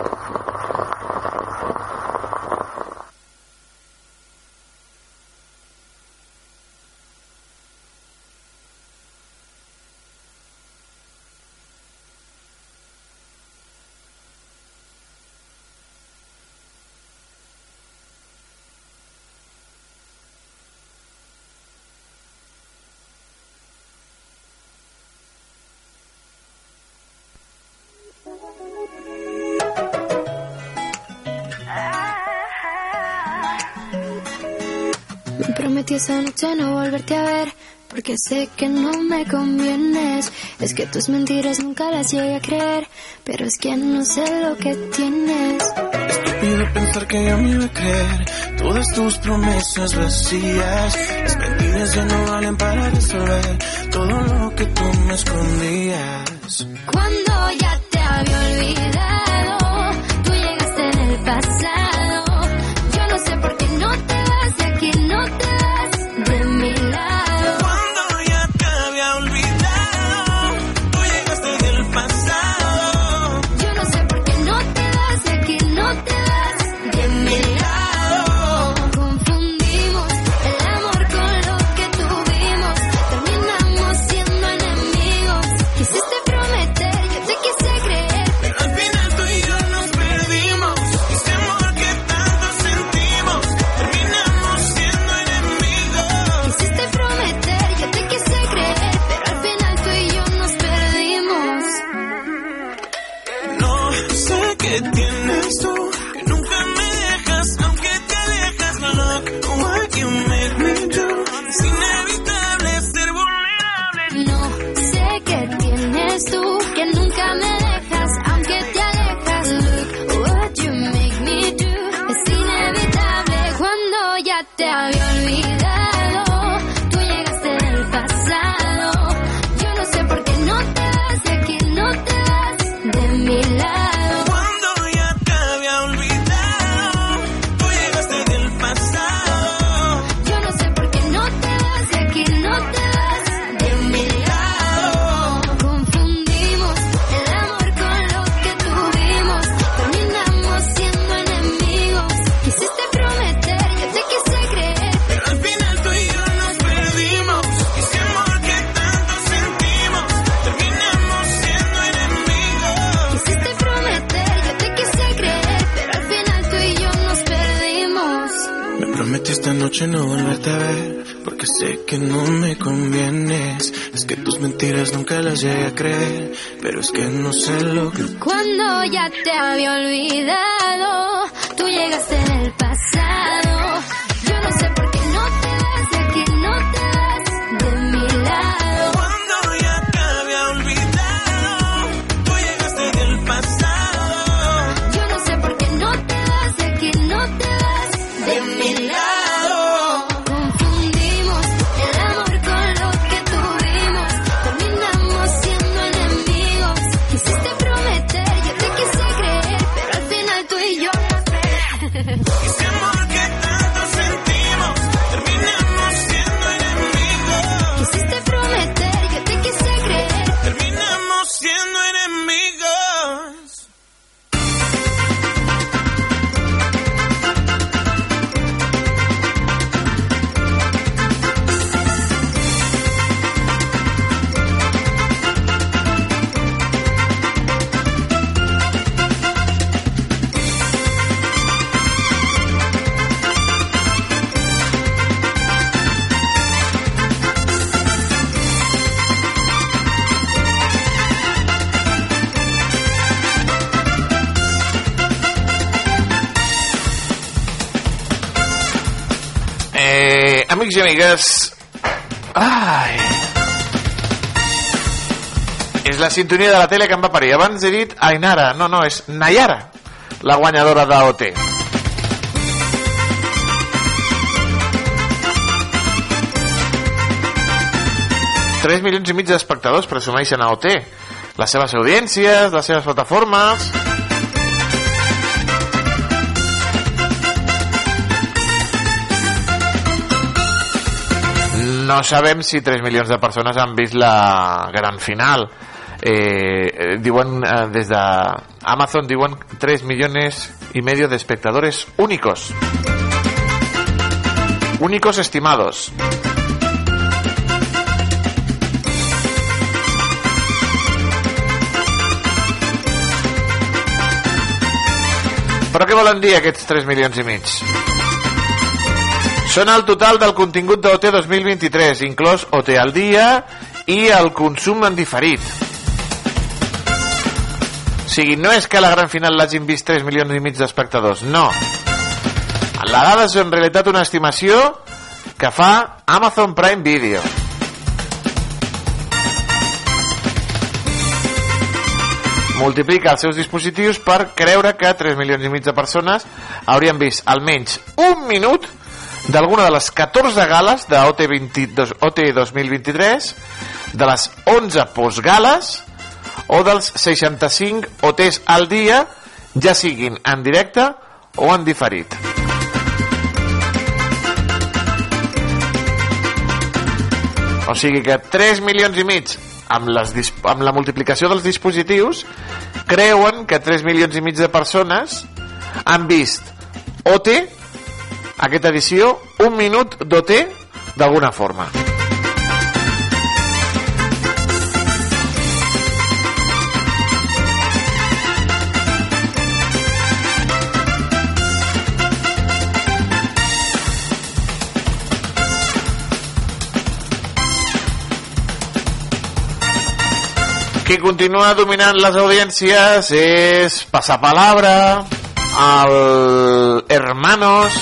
Speaker 19: que sé que no me convienes. Es que tus mentiras nunca las llegué a creer, pero es que no sé lo que tienes.
Speaker 20: Estúpido pensar que yo me iba a creer todas tus promesas vacías. Las mentiras ya no valen para resolver todo lo que tú me escondías.
Speaker 19: Cuando ya te había olvidado, tú llegaste en el pasado.
Speaker 8: amigues. Ai. És la sintonia de la tele que em va parir. Abans he dit Ainara. No, no, és Nayara, la guanyadora d'AOT. Tres milions i mig d'espectadors presumeixen a OT. Les seves audiències, les seves plataformes... no sabem si 3 milions de persones han vist la gran final. Eh, eh, diuen eh, des de Amazon diuen 3 millones y medio de espectadores únicos. Únicos estimados. Però què volen dir aquests 3 milions i mig? Són el total del contingut d'OT 2023, inclòs OT al dia i el consum en diferit. O sigui, no és que a la gran final l'hagin vist 3 milions i mig d'espectadors, no. La dada és en realitat una estimació que fa Amazon Prime Video. multiplica els seus dispositius per creure que 3 milions i mig de persones haurien vist almenys un minut d'alguna de les 14 gales de OT, 20, OT 2023 de les 11 postgales o dels 65 OTs al dia ja siguin en directe o en diferit. O sigui que 3 milions i mig amb, les, amb la multiplicació dels dispositius creuen que 3 milions i mig de persones han vist OT aquesta edició un minut d'OT d'alguna forma. Qui continua dominant les audiències és Passapalabra, el Hermanos,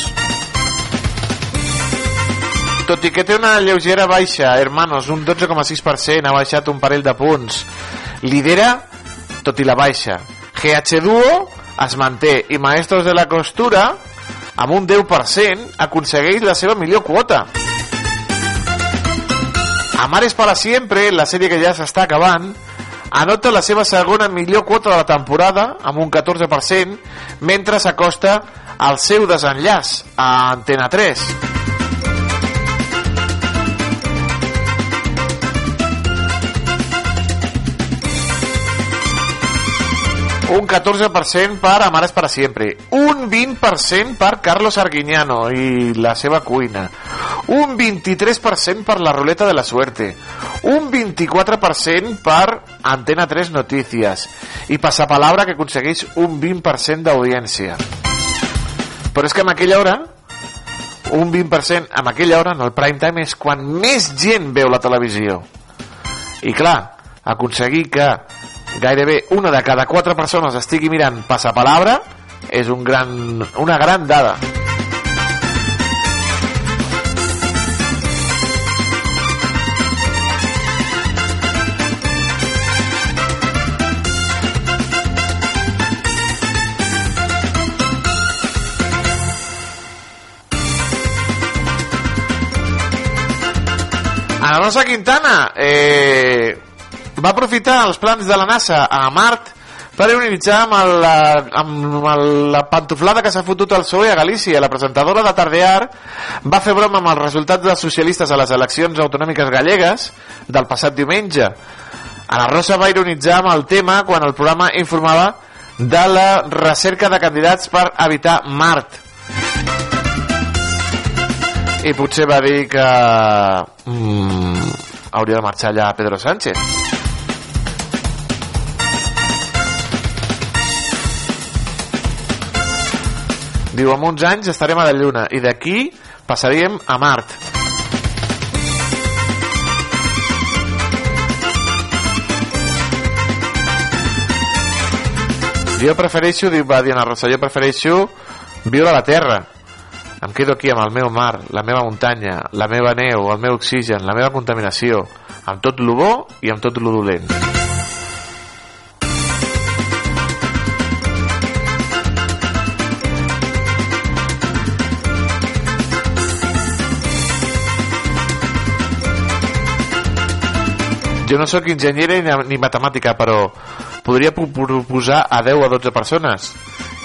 Speaker 8: tot i que té una lleugera baixa, Hermanos, un 12,6%, ha baixat un parell de punts. Lidera, tot i la baixa. GH Duo es manté i Maestros de la Costura, amb un 10%, aconsegueix la seva millor quota. Amares para siempre, la sèrie que ja s'està acabant, anota la seva segona millor quota de la temporada amb un 14% mentre s'acosta al seu desenllaç a Antena 3 un 14% per Amares para siempre, un 20% per Carlos Arguiñano i la seva cuina, un 23% per la ruleta de la suerte, un 24% per Antena 3 Notícies i Passapalabra que aconsegueix un 20% d'audiència. Però és que en aquella hora un 20% en aquella hora en el prime time és quan més gent veu la televisió. I clar, aconseguir que gairebé una de cada quatre persones estigui mirant Passapalabra és un gran, una gran dada. Ana Rosa Quintana eh, va aprofitar els plans de la NASA a Mart per ionitzar amb, el, amb el, la pantoflada que s'ha fotut al PSOE a Galícia. La presentadora de Tardear va fer broma amb els resultats dels socialistes a les eleccions autonòmiques gallegues del passat diumenge. Ana Rosa va ironitzar amb el tema quan el programa informava de la recerca de candidats per evitar Mart i potser va dir que mm, hauria de marxar allà Pedro Sánchez diu en uns anys estarem a la Lluna i d'aquí passaríem a Mart jo prefereixo, diu, va Diana Rosa, jo prefereixo viure a la Terra em quedo aquí amb el meu mar, la meva muntanya, la meva neu, el meu oxigen, la meva contaminació, amb tot lo bo i amb tot lo dolent. jo no sóc enginyera ni, ni matemàtica, però podria proposar a 10 o 12 persones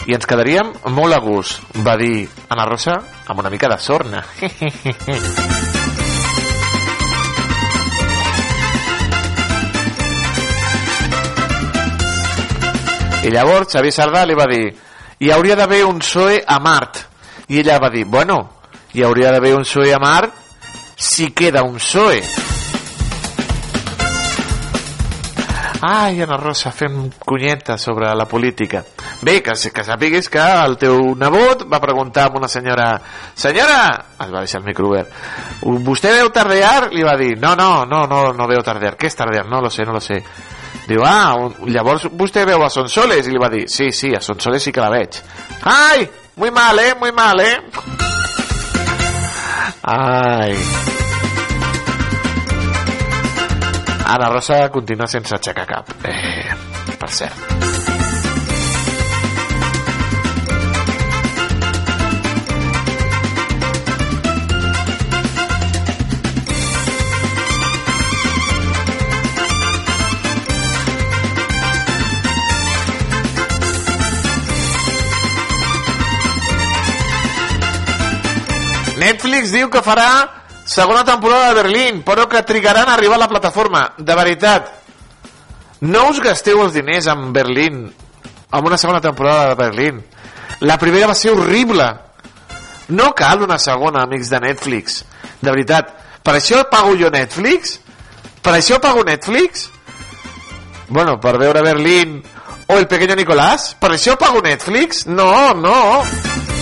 Speaker 8: i ens quedaríem molt a gust, va dir Anna Rosa amb una mica de sorna. I llavors Xavier Sardà li va dir hi hauria d'haver un PSOE a Mart. I ella va dir, bueno, hi hauria d'haver un PSOE a Mart si queda un PSOE. Ai, Ana Rosa, fem cunyeta sobre la política. Bé, que, que sàpigues que el teu nebot va preguntar a una senyora senyora, es va deixar el micro obert, vostè veu tardear? Li va dir, no, no, no, no, no veu tardear. Què és tardear? No lo sé, no lo sé. Diu, ah, llavors vostè veu a Sonsoles? I li va dir, sí, sí, a Sonsoles sí que la veig. Ai, muy mal, eh, muy mal, eh. Ai. Ana Rosa continua sense aixecar cap. Eh, per cert. Netflix diu que farà segona temporada de Berlín, però que trigaran a arribar a la plataforma. De veritat, no us gasteu els diners en Berlín, amb una segona temporada de Berlín. La primera va ser horrible. No cal una segona, amics de Netflix. De veritat, per això pago jo Netflix? Per això pago Netflix? Bueno, per veure Berlín o El Pequeño Nicolás? Per això pago Netflix? No, no.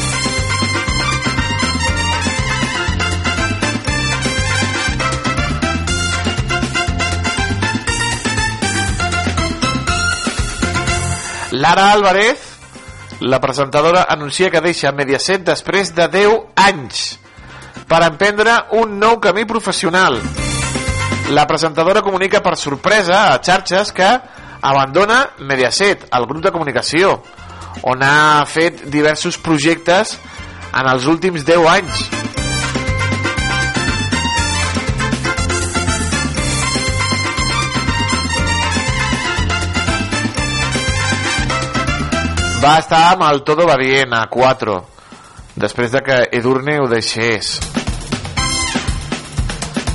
Speaker 8: Lara Álvarez, la presentadora, anuncia que deixa Mediaset després de 10 anys per emprendre un nou camí professional. La presentadora comunica per sorpresa a xarxes que abandona Mediaset, el grup de comunicació, on ha fet diversos projectes en els últims 10 anys. Va estar amb el Todo va bien a 4 després de que Edurne ho deixés.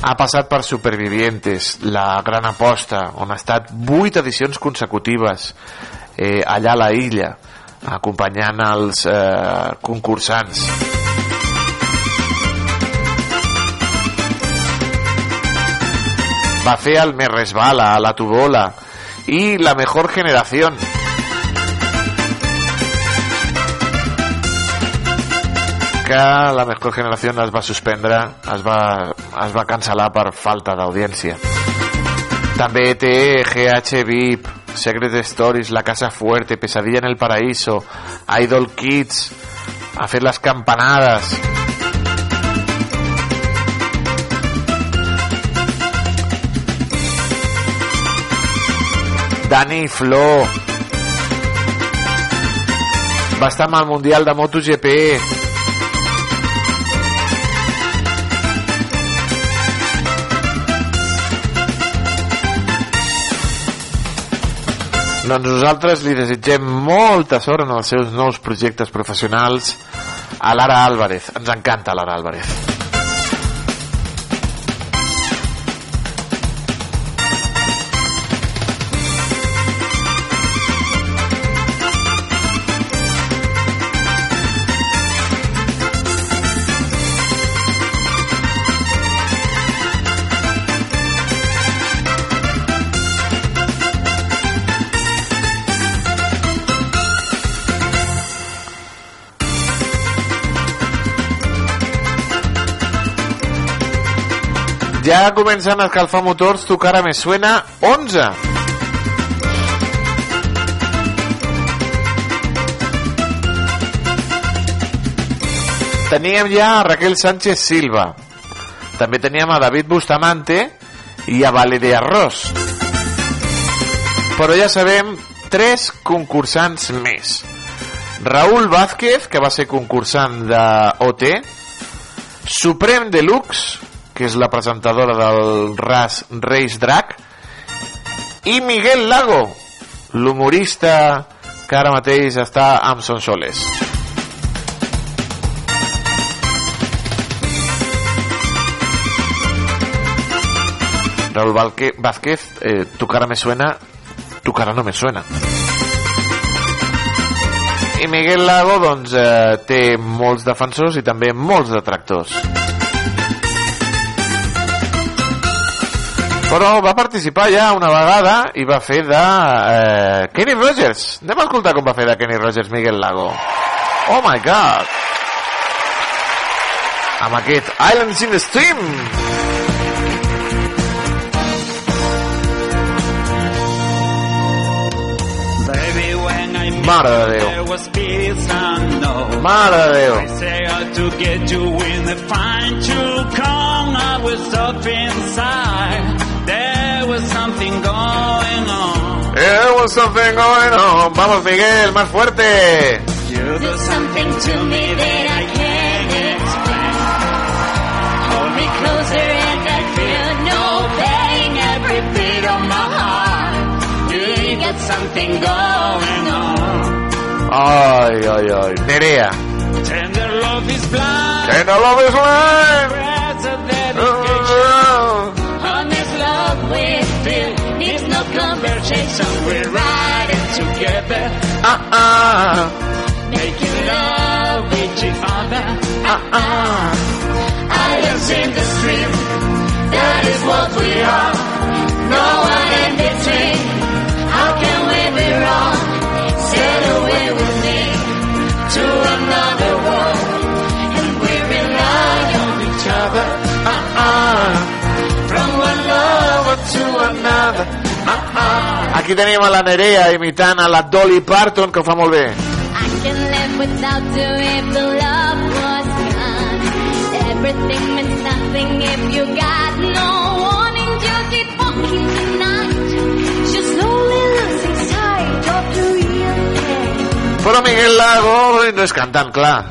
Speaker 8: Ha passat per Supervivientes, la gran aposta, on ha estat 8 edicions consecutives eh, allà a la illa, acompanyant els eh, concursants. Va fer el Me Resbala, la Tubola i la Mejor Generación. La mejor generació es va suspendre, es va, es va cancel·lar per falta d'audiència. També té GH VIP, Secret Stories, La Casa Fuerte, Pesadilla en el Paraíso, Idol Kids, ha fet les campanades. Dani Flo va estar amb el Mundial de MotoGP Doncs nosaltres li desitgem molta sort en els seus nous projectes professionals a Lara Álvarez. Ens encanta Lara Álvarez. Ja comencen a escalfar motors, tu cara me suena 11. Teníem ja a Raquel Sánchez Silva. També teníem a David Bustamante i a Valeria Arroz. Però ja sabem tres concursants més. Raúl Vázquez, que va ser concursant de OT, Suprem Deluxe, que és la presentadora del RAS Reis Drac, i Miguel Lago, l'humorista que ara mateix està amb Sonsoles. Raúl Vázquez, eh, tu cara me suena, tu cara no me suena. I Miguel Lago doncs, eh, té molts defensors i també molts detractors. Però va participar ja una vegada i va fer de eh, Kenny Rogers. Anem a escoltar com va fer de Kenny Rogers Miguel Lago. Oh my god! Amb aquest Islands in the Stream.
Speaker 1: Baby, when I met
Speaker 8: Mare de Déu.
Speaker 1: there was peace and no.
Speaker 8: Mare de Déu.
Speaker 1: I to get you in the fine to come. I was up inside. There was something going on.
Speaker 8: There was something going on. Vamos, Miguel, más fuerte.
Speaker 19: You do something to me that I can't explain. Hold me closer and I feel no pain. Every beat of my heart. You got something going on.
Speaker 8: Ay, ay, ay. Nerea.
Speaker 1: Tender love is blind.
Speaker 8: Tender love is blind.
Speaker 19: Conversation. We're riding together.
Speaker 8: Uh-uh.
Speaker 19: Making love with each other. Uh-uh. Islands in the stream. That is what we are. No one
Speaker 8: Aquí tenim a la Nerea imitant a la Dolly Parton, que ho fa molt bé.
Speaker 19: I can live without you if the love was gone. Everything means nothing if you got no warning. You keep walking tonight, just slowly losing sight of the real thing.
Speaker 8: Però Miguel Lago no és cantant, clar.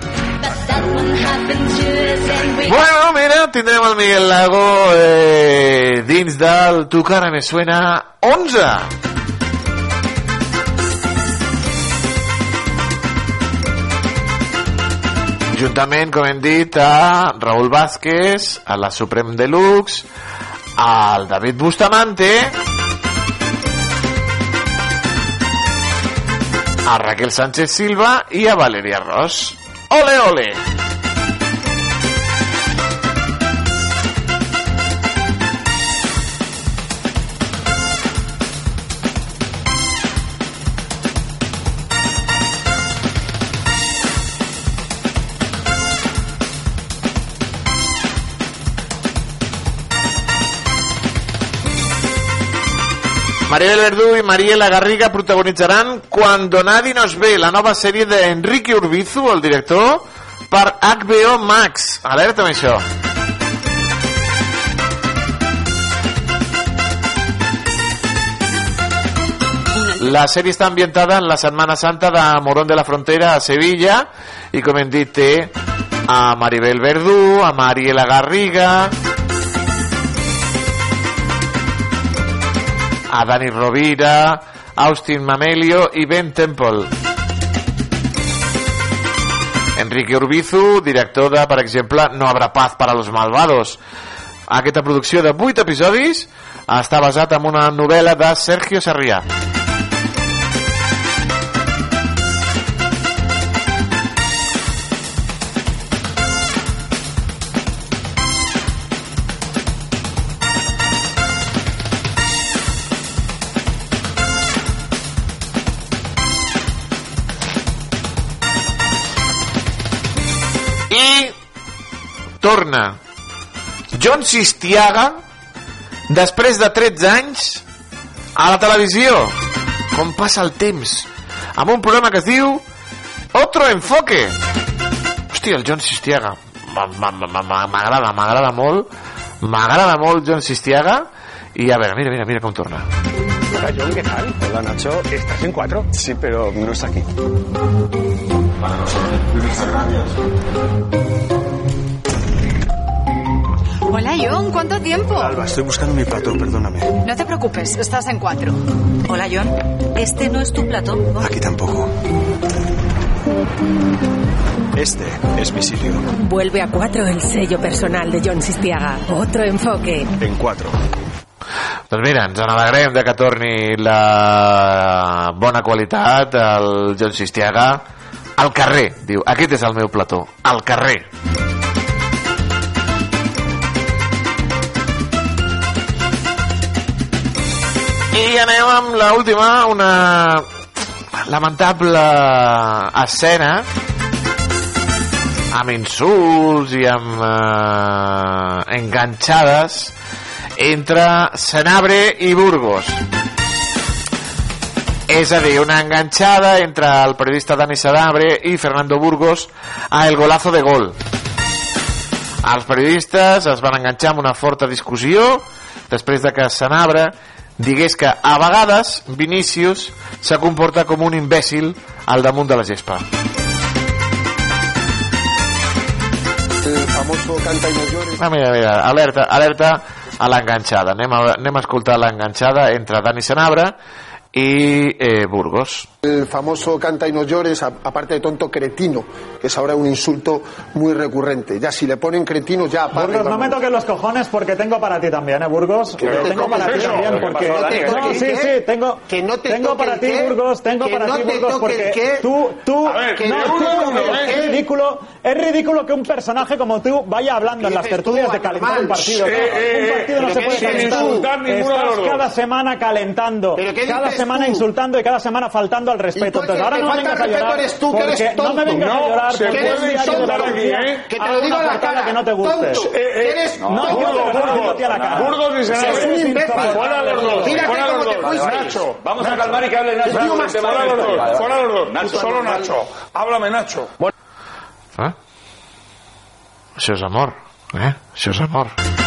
Speaker 8: Bueno, mira, tindrem el Miguel Lago eh, dins del Tu cara me suena 11. Juntament, com hem dit, a Raúl Vázquez, a la Suprem Deluxe, al David Bustamante, a Raquel Sánchez Silva i a Valeria Ross. Ole, ole! Maribel Verdú i Mariela Garriga protagonitzaran Cuando nadie nos ve, la nova sèrie d'Enrique Urbizu, el director, per HBO Max. Alerta amb. La sèrie està ambientada en la Setmana Santa de Morón de la Frontera a Sevilla i com hem dit a Maribel Verdú, a Mariela Garriga, a Dani Rovira, Austin Mamelio i Ben Temple. Enrique Urbizu, director de, per exemple, No habrá paz para los malvados. Aquesta producció de 8 episodis està basat en una novel·la de Sergio Sarrià. Torna. John Sistiaga després de 13 anys a la televisió. Com passa el temps? Amb un programa que es diu Otro Enfoque. Hòstia, el John Sistiaga. Ma- ma- ma- ma- m'agrada, m'agrada molt. M'agrada molt John Sistiaga. I a veure, mira, mira, mira com torna.
Speaker 21: Hola John, ¿qué tal? Hola Nacho, ¿estás en cuatro? Sí, pero no está aquí.
Speaker 22: Hola John, ¿cuánto tiempo?
Speaker 21: Alba, estoy buscando mi plato, perdóname.
Speaker 22: No te preocupes, estás en cuatro.
Speaker 23: Hola, John. Este no es tu plato.
Speaker 21: Aquí tampoco. Este es mi sitio.
Speaker 2: Vuelve a cuatro el sello personal de John Sistiaga. Otro enfoque.
Speaker 21: En cuatro.
Speaker 8: Doncs mira, ens n'alegrem de que torni la bona qualitat, el John Sistiaga, al carrer, diu, aquest és el meu plató, al carrer. I anem amb l'última, una lamentable escena amb insults i amb eh, enganxades entre Senabre i Burgos. És a dir, una enganxada entre el periodista Dani Senabre i Fernando Burgos a el golazo de gol. Els periodistes es van enganxar amb una forta discussió després de que Senabre digués que a vegades Vinícius se comporta com un imbècil al damunt de la gespa.
Speaker 21: El famoso canta y.
Speaker 8: Ah, mira, mira, alerta, alerta a l'enganxada. Anem, a, anem a escoltar l'enganxada entre Dani Senabre i eh, Burgos.
Speaker 21: El famoso canta y no llores, a- aparte de tonto, cretino, que es ahora un insulto muy recurrente. Ya si le ponen cretino, ya apaga y
Speaker 24: Burgos, no me toques los cojones porque tengo para ti también, ¿eh, Burgos?
Speaker 21: Que no te
Speaker 24: tengo para ti también
Speaker 21: ¿Qué
Speaker 24: porque...
Speaker 21: pasó, Dani?
Speaker 24: No,
Speaker 21: ¿Que
Speaker 24: sí, sí, tengo,
Speaker 21: Que no te
Speaker 24: tengo para ti, Burgos, tengo
Speaker 21: que
Speaker 24: para
Speaker 21: no
Speaker 24: ti,
Speaker 21: te
Speaker 24: Burgos,
Speaker 21: toque el
Speaker 24: porque
Speaker 21: qué.
Speaker 24: tú, tú, no,
Speaker 21: no te
Speaker 24: es
Speaker 21: qué.
Speaker 24: ridículo, es ridículo que un personaje como tú vaya hablando en las tertulias de calentar un partido. Un partido no se
Speaker 21: ¿qué
Speaker 24: puede calentar. Estás cada semana calentando,
Speaker 21: ¿Pero qué
Speaker 24: cada semana
Speaker 21: tú?
Speaker 24: insultando y cada semana faltando al respeto.
Speaker 21: Y tú,
Speaker 24: Entonces
Speaker 21: el
Speaker 24: ahora
Speaker 21: que
Speaker 24: no me
Speaker 21: falta
Speaker 24: vengas a
Speaker 21: al respeto
Speaker 24: llorar
Speaker 21: eres tú, que eres
Speaker 24: porque no me
Speaker 21: tonto.
Speaker 24: vengas a
Speaker 21: No,
Speaker 24: llorar
Speaker 21: se
Speaker 24: porque
Speaker 21: puede
Speaker 24: un diario de
Speaker 21: insultar
Speaker 24: Valencia
Speaker 21: aquí, ¿eh? Que te
Speaker 24: haga
Speaker 21: lo digo
Speaker 24: una
Speaker 21: a la
Speaker 24: portada
Speaker 21: cara,
Speaker 24: que no te guste.
Speaker 21: tonto. Eres
Speaker 24: no,
Speaker 21: tonto.
Speaker 24: yo te lo digo
Speaker 21: Burgos,
Speaker 24: a ti a la cara.
Speaker 21: Burgos y Senabre.
Speaker 24: Eres un
Speaker 21: Eres
Speaker 24: imbécil.
Speaker 21: imbécil.
Speaker 24: Fuera los dos.
Speaker 21: Fíjate
Speaker 24: Fuera
Speaker 21: cómo
Speaker 24: los
Speaker 21: te
Speaker 24: dos.
Speaker 21: fuiste.
Speaker 24: Nacho,
Speaker 25: Vamos a calmar y que hable Nacho.
Speaker 21: El tío
Speaker 25: sobre
Speaker 21: más
Speaker 25: el tema
Speaker 21: fuera
Speaker 25: de
Speaker 21: los
Speaker 25: esto.
Speaker 21: dos.
Speaker 25: Fuera los dos.
Speaker 21: Nacho,
Speaker 25: Solo
Speaker 21: animal.
Speaker 25: Nacho. Háblame, Nacho.
Speaker 8: Eh? Això és amor, eh? Això és amor.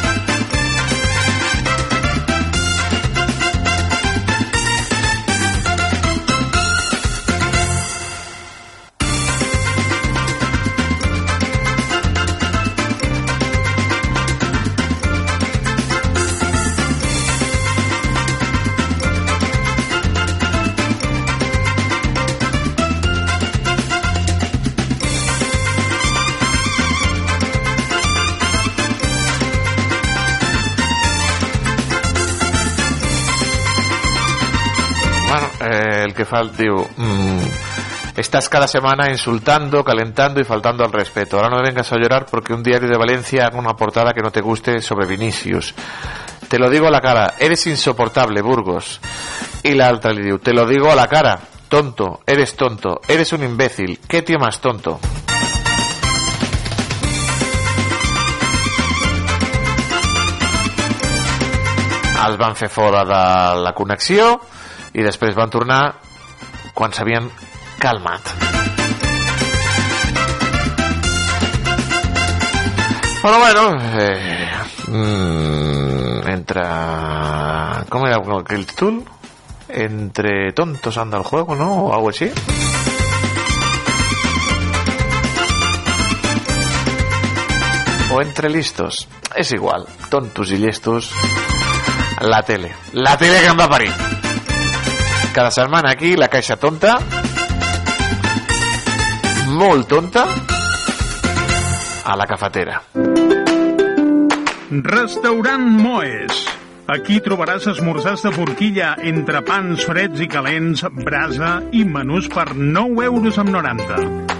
Speaker 8: El que falta, diu... mm, estás cada semana insultando, calentando y faltando al respeto. Ahora no vengas a llorar porque un diario de Valencia haga una portada que no te guste sobre Vinicius. Te lo digo a la cara, eres insoportable, Burgos. Y la altra le te lo digo a la cara, tonto, eres tonto, eres un imbécil. ¿Qué tío más tonto? Els van fer la connexió i després van tornar quan s'havien calmat. Però bueno, eh, mm, entre... ¿Cómo era aquel títol? Entre tontos anda el juego, ¿no? O algo así. O entre listos. És igual. Tontos i llestos. La tele. La tele que em va parir. Cada setmana aquí la caixa tonta. Molt tonta. A la cafetera.
Speaker 26: Restaurant Moes. Aquí trobaràs esmorzars de forquilla, entrepans freds i calents, brasa i menús per 9 euros amb 90.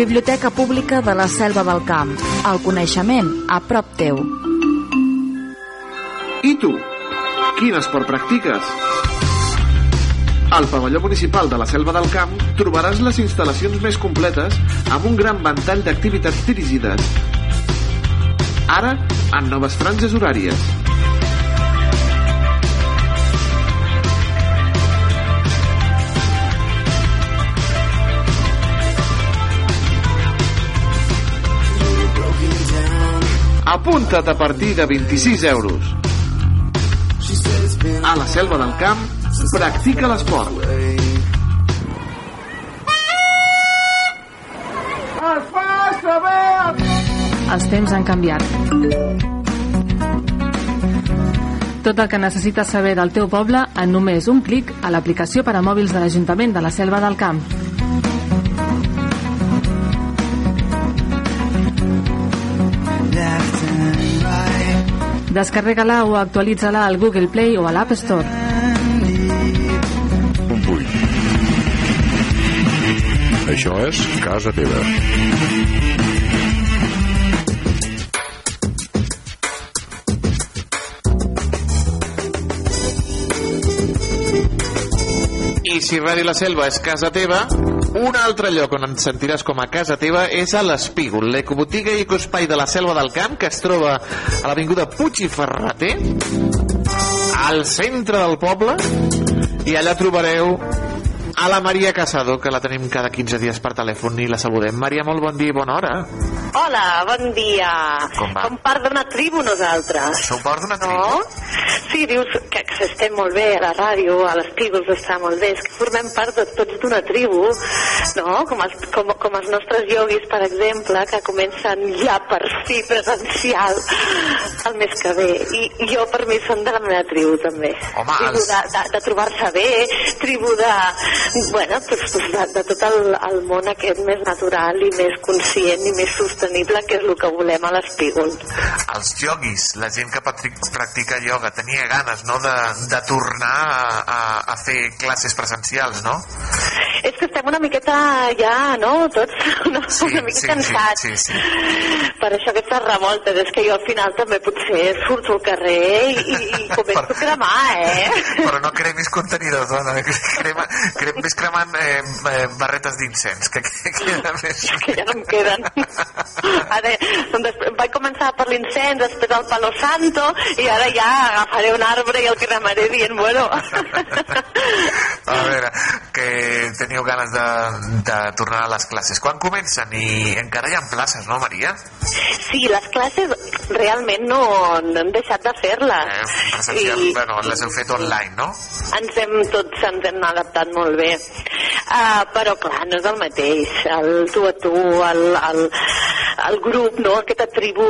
Speaker 27: Biblioteca Pública de la Selva del Camp. El coneixement a prop teu.
Speaker 8: I tu? Quin esport practiques? Al pavelló municipal de la Selva del Camp trobaràs les instal·lacions més completes amb un gran ventall d'activitats dirigides. Ara, en noves franges horàries. Apunta't a partir de 26 euros. A la Selva del Camp, practica l'esport.
Speaker 1: Es fa saber...
Speaker 9: Els temps han canviat. Tot el que necessites saber del teu poble en només un clic a l'aplicació per a mòbils de l'Ajuntament de la Selva del Camp. Descarrega-la o actualitza-la al Google Play o a l'App Store.
Speaker 28: Això és casa teva.
Speaker 8: Si Ràdio La Selva és casa teva, un altre lloc on ens sentiràs com a casa teva és a l'Espígol, l'ecobotiga i ecoespai de la Selva del Camp, que es troba a l'avinguda Puig i Ferreter, al centre del poble, i allà trobareu a la Maria Casado, que la tenim cada 15 dies per telèfon i la saludem. Maria, molt bon dia i bona hora.
Speaker 29: Hola, bon dia.
Speaker 8: Com va?
Speaker 29: Som part d'una tribu nosaltres.
Speaker 8: Sou part d'una tribu?
Speaker 29: No? Sí, dius que, que estem molt bé a la ràdio, a les tribus està molt bé, és que formem part de tots d'una tribu, no? Com els, com, com els nostres ioguis, per exemple, que comencen ja per fi presencial el mes que ve. I, i jo, per mi, són de la meva tribu, també.
Speaker 8: Home,
Speaker 29: tribu
Speaker 8: els-
Speaker 29: de, de, de trobar-se bé, tribu de, bueno, pues, pues de, de tot el, el món aquest més natural i més conscient i més sostenible, que és el que volem a l'espígol.
Speaker 8: Els yogis, la gent que practic- practica ioga, tenia ganes, no?, de, de tornar a, a, a fer classes presencials, no?
Speaker 29: És que estem una miqueta ja, no?, tots no?
Speaker 8: Sí,
Speaker 29: una mica
Speaker 8: sí,
Speaker 29: cansats.
Speaker 8: sí, sí, sí.
Speaker 29: Per això aquestes revoltes, és que jo al final també potser surto al carrer i, i, començo a cremar, eh?
Speaker 8: Però no cremis contenidors, dona. Crema, crem, ves cremant eh, eh, barretes d'incens, que, que queda més...
Speaker 29: que ja no em queden. Ara, doncs, vaig començar per l'incens, després el palo santo, i ara ja agafaré un arbre i el cremaré dient, bueno...
Speaker 8: A veure, que teniu ganes de, de tornar a les classes. Quan comencen? I encara hi ha places, no, Maria?
Speaker 29: Sí, les classes realment no, no hem deixat de fer-les.
Speaker 8: Eh,
Speaker 29: I-
Speaker 8: bueno, les heu fet online, no?
Speaker 29: ens hem tots ens hem adaptat molt bé uh, però clar, no és el mateix el tu a tu el, el, el grup, no? aquesta tribu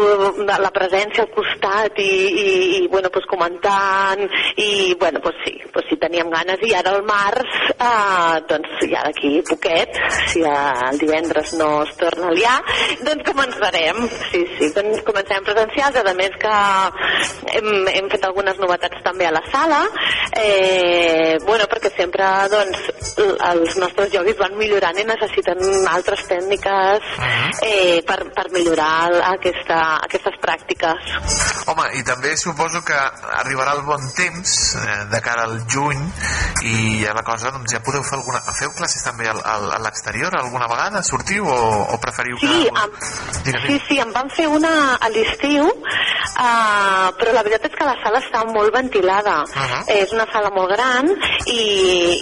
Speaker 29: la presència al costat i, i, i bueno, pues comentant i bueno, pues sí, pues sí teníem ganes. I ara al març uh, doncs ja d'aquí poquet si el divendres no es torna a liar doncs començarem. Sí, sí, doncs començarem presencials. A més que hem, hem fet algunes novetats també a la sala. Eh, bueno, perquè sempre doncs, els nostres joguis van millorant i necessiten altres tècniques eh, per, per millorar el- aquesta, aquestes pràctiques.
Speaker 8: Home, i també suposo que arribarà el bon temps eh, de cara al juny i ja la cosa, doncs ja podeu fer alguna... Feu classes també al, al, a l'exterior alguna vegada? Sortiu o, o preferiu que...
Speaker 29: Sí, am, sí, sí, em van fer una a l'estiu, uh, però la veritat és que la sala està molt ventilada.
Speaker 8: Uh-huh.
Speaker 29: És una sala molt gran i,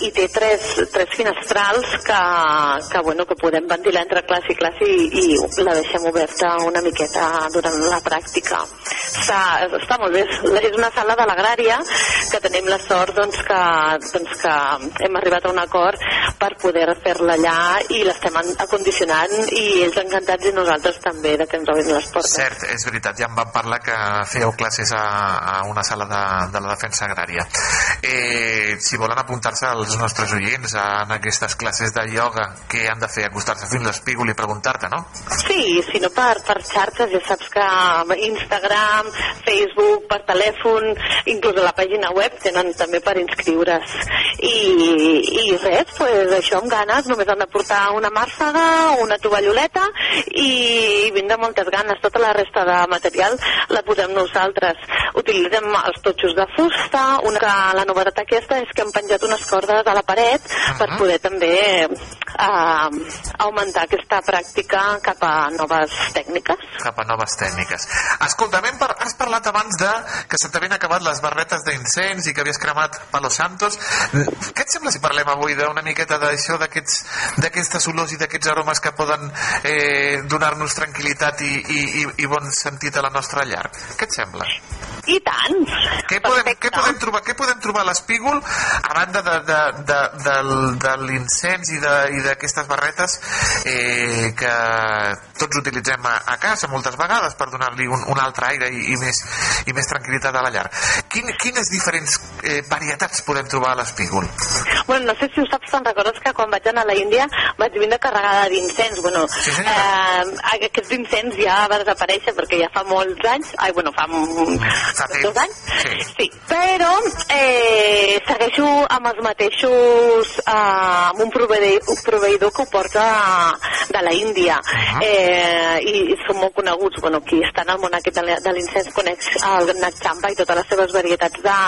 Speaker 29: i té tres, tres finestrals que, que, bueno, que podem ventilar entre classe i classe i, i la deixem oberta una miqueta durant la pràctica. Està, està molt bé, és és una sala de l'agrària que tenim la sort doncs, que, doncs, que hem arribat a un acord per poder fer-la allà i l'estem acondicionant i ells encantats i nosaltres també de que ens obrin les portes.
Speaker 8: Cert, és veritat, ja em van parlar que fèieu classes a, a una sala de, de la defensa agrària. Eh, si volen apuntar-se als nostres oients en aquestes classes de ioga, què han de fer? Acostar-se fins l'espígol i preguntar-te, no?
Speaker 29: Sí, si no per, per xarxes, ja saps que Instagram, Facebook, per telèfon, inclús a la pàgina web tenen també per inscriure's. I, i res, pues, això amb ganes, només han de portar una màrfega, una tovalloleta i vindre amb moltes ganes. Tota la resta de material la posem nosaltres. Utilitzem els totxos de fusta, una que la novetat aquesta és que hem penjat unes cordes a la paret per poder també eh, augmentar aquesta pràctica cap a noves tècniques.
Speaker 8: cap a noves tècniques. Escolta, par has parlat abans de que se t'havien acabat les barretes d'incens i que havies cremat Palo Santos. Què et sembla si parlem avui d'una miqueta d'això, d'aquestes olors i d'aquests aromes que poden eh, donar-nos tranquil·litat i, i, i, i bon sentit a la nostra llar? Què et sembla?
Speaker 29: I tant!
Speaker 8: Què podem, què podem trobar, què podem trobar a l'espígol a banda de, de, de, del, de l'incens i de- d'aquestes barretes eh, que tots utilitzem a, a casa moltes vegades per donar-li un, un altre aire i, i, més, i més tranquil·litat a la llar. Quin, quines diferents eh, varietats podem trobar a l'espígol?
Speaker 29: Bueno, no sé si ho saps, te'n recordes que quan vaig anar a la Índia vaig vindre carregada d'incens. Bueno,
Speaker 8: Sí,
Speaker 29: eh, aquest incens ja va desaparèixer perquè ja fa molts anys, ai, bueno, fa, m- dos anys,
Speaker 8: sí.
Speaker 29: sí, però eh, segueixo amb els mateixos, eh, amb un proveïdor, un proveïdor que ho porta de la Índia, eh, i, i són molt coneguts, bueno, qui està en el món aquest de de l'incens coneix el Nat Champa i totes les seves varietats de,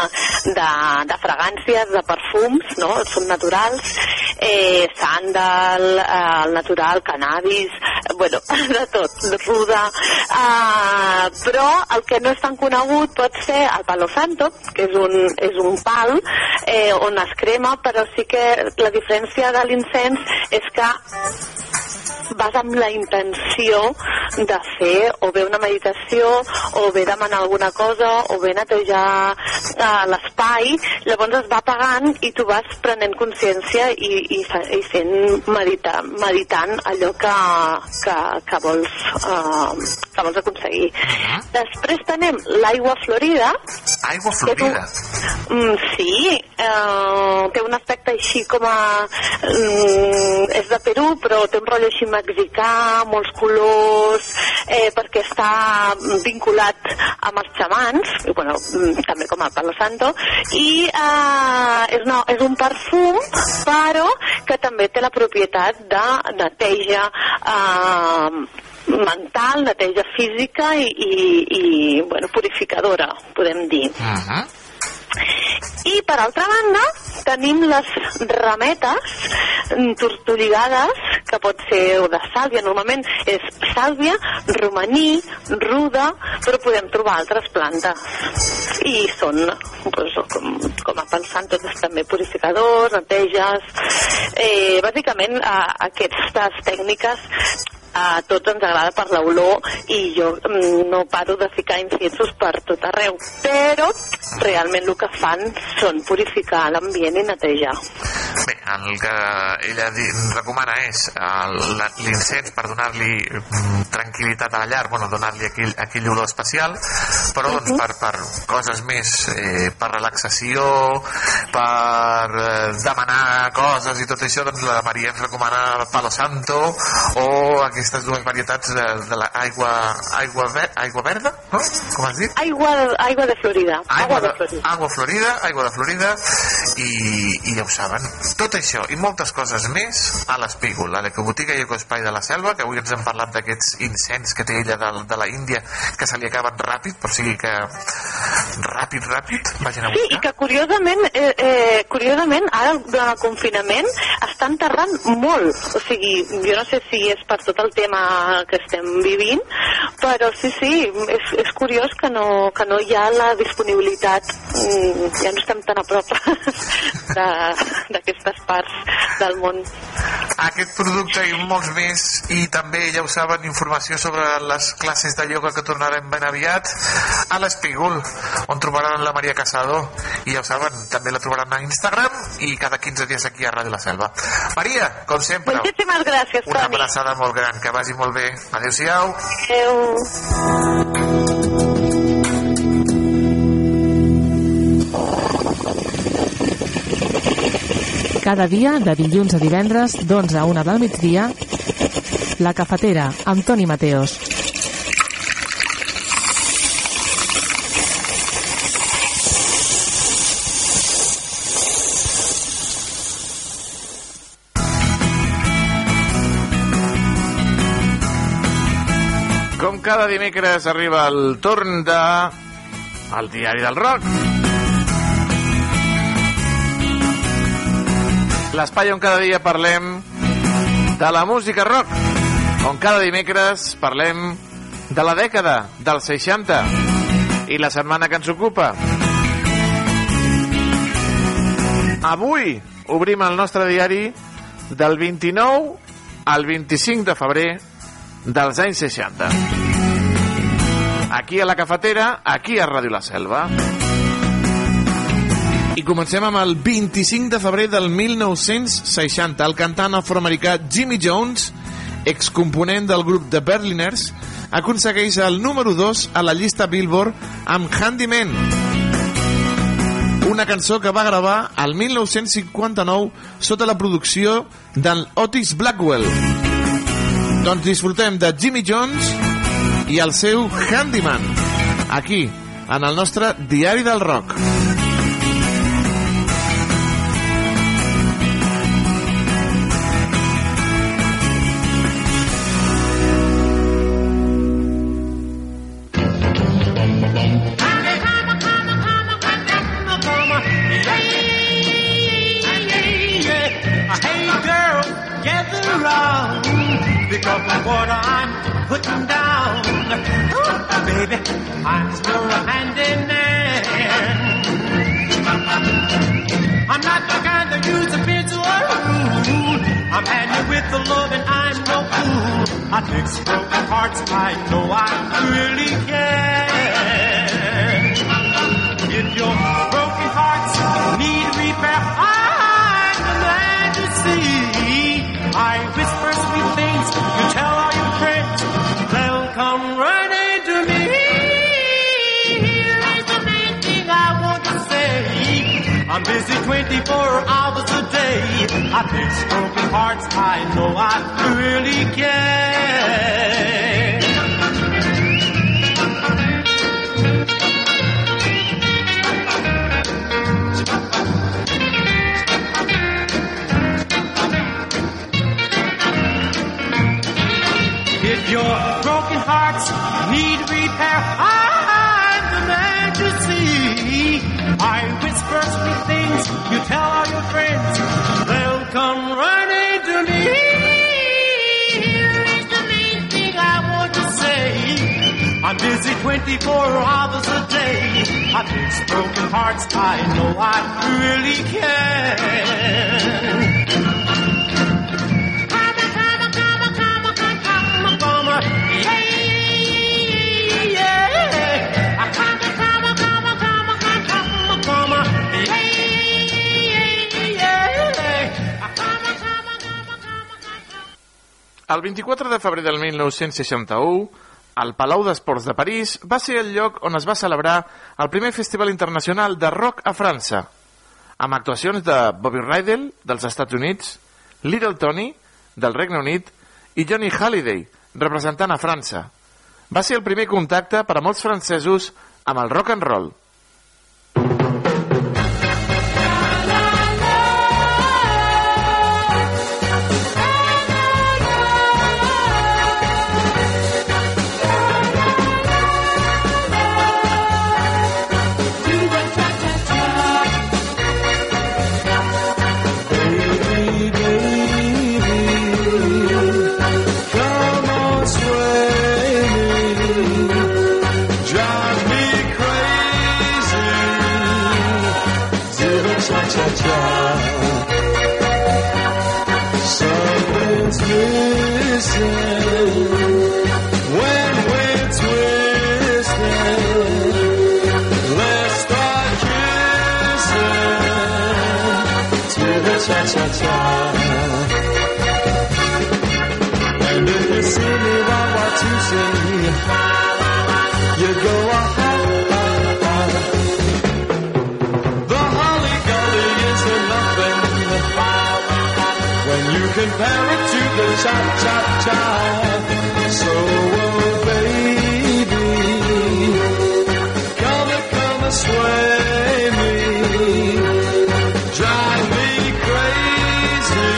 Speaker 29: de, de fragàncies, de perfums, no? Són naturals, eh, sàndal, eh, el natural, cannabis, eh, bueno, de tot, ruda, eh, però el que no és tan conegut pot ser el palo santo, que és un, és un pal eh, on es crema, però sí que la diferència de l'incens és que vas amb la intenció de fer o bé una meditació o bé demanar alguna cosa o bé netejar uh, l'espai llavors es va apagant i tu vas prenent consciència i, i, i fent medita, meditant allò que, que, que, vols, uh, que vols aconseguir. Després tenem l'aigua florida.
Speaker 8: Aigua florida.
Speaker 29: Mm, sí, eh, té un aspecte així com a... Mm, és de Perú, però té un rotllo així mexicà, molts colors, eh, perquè està vinculat amb els xamans, i, bueno, mm, també com a Palo Santo, i eh, és, no, és un perfum, però que també té la propietat de neteja eh, mental, neteja física i, i, i bueno, purificadora, podem dir. I per altra banda tenim les rametes mm, tortolligades que pot ser de sàlvia, normalment és sàlvia, romaní, ruda, però podem trobar altres plantes. I són, doncs, com, com a pensant, totes també purificadors, neteges... Eh, bàsicament, a, aquestes tècniques a tots ens agrada per l'olor i jo mm, no paro de ficar inciensos per tot arreu, però realment el que fan són purificar l'ambient i netejar.
Speaker 8: Bé, el que ella recomana és l'incens per donar-li mm, tranquil·litat a la llar, bueno, donar-li aquell, aquell olor especial, però doncs, per, per coses més, eh, per relaxació, per eh, demanar coses i tot això, doncs la Maria ens recomana el Palo Santo o aquestes dues varietats de, de l'aigua aigua, ver, aigua verda, no? Com has dit?
Speaker 29: Aigua, aigua de Florida.
Speaker 8: Aigua de, aigua florida, aigua de Florida i, i ja ho saben. Tot això i moltes coses més a l'Espígol, a l'Ecobotiga i Ecoespai de la Selva, que avui ens hem parlat d'aquests incens que té ella de, de la Índia que se li acaben ràpid, però sigui que ràpid, ràpid, vagin a
Speaker 29: Sí,
Speaker 8: buscar.
Speaker 29: i que curiosament, eh, eh, curiosament, ara durant el confinament estan tardant molt. O sigui, jo no sé si és per tot el tema que estem vivint, però sí, sí, és, és curiós que no, que no hi ha la disponibilitat, mm, ja no estem tan a prop de- d'aquestes parts del món.
Speaker 8: Aquest producte i molts més i també, ja ho saben, informació sobre les classes de ioga que tornarem ben aviat a l'Espígol, on trobaran la Maria Casado i ja ho saben, també la trobaran a Instagram i cada 15 dies aquí a Ràdio La Selva. Maria, com sempre,
Speaker 29: Moltíssimes gràcies,
Speaker 8: una abraçada molt gran, que vagi molt bé. Adéu-siau.
Speaker 29: Adéu.
Speaker 9: Cada dia, de dilluns a divendres, d'11 a 1 del migdia, La Cafetera, amb Toni Mateos.
Speaker 8: Cada dimecres arriba el torn de... El diari del rock. L'espai on cada dia parlem de la música rock. On cada dimecres parlem de la dècada dels 60 i la setmana que ens ocupa. Avui obrim el nostre diari del 29 al 25 de febrer dels anys 60. Aquí a la cafetera, aquí a Ràdio La Selva. I comencem amb el 25 de febrer del 1960. El cantant afroamericà Jimmy Jones, excomponent del grup The Berliners, aconsegueix el número 2 a la llista Billboard amb Handyman, una cançó que va gravar el 1959 sota la producció d'en Otis Blackwell. Doncs disfrutem de Jimmy Jones i el seu Handyman, aquí, en el nostre Diari del Rock.
Speaker 20: I know I really care. If your broken hearts need repair, I'm the man to see. I whisper sweet things, you tell all your friends, they'll come running to me. Here is the main thing I want to say. I'm busy 24 hours a day. I fix broken hearts, I know I really can. Busy 24 hours a day. I fix broken hearts, I know I really can.
Speaker 8: El 24 de febrer del 1961, el Palau d'Esports de París va ser el lloc on es va celebrar el primer festival internacional de rock a França, amb actuacions de Bobby Rydell, dels Estats Units, Little Tony, del Regne Unit, i Johnny Halliday, representant a França. Va ser el primer contacte per a molts francesos amb el rock and roll.
Speaker 30: Compare it to the cha-cha-cha. So, oh, baby, come and come and sway me. Drive me crazy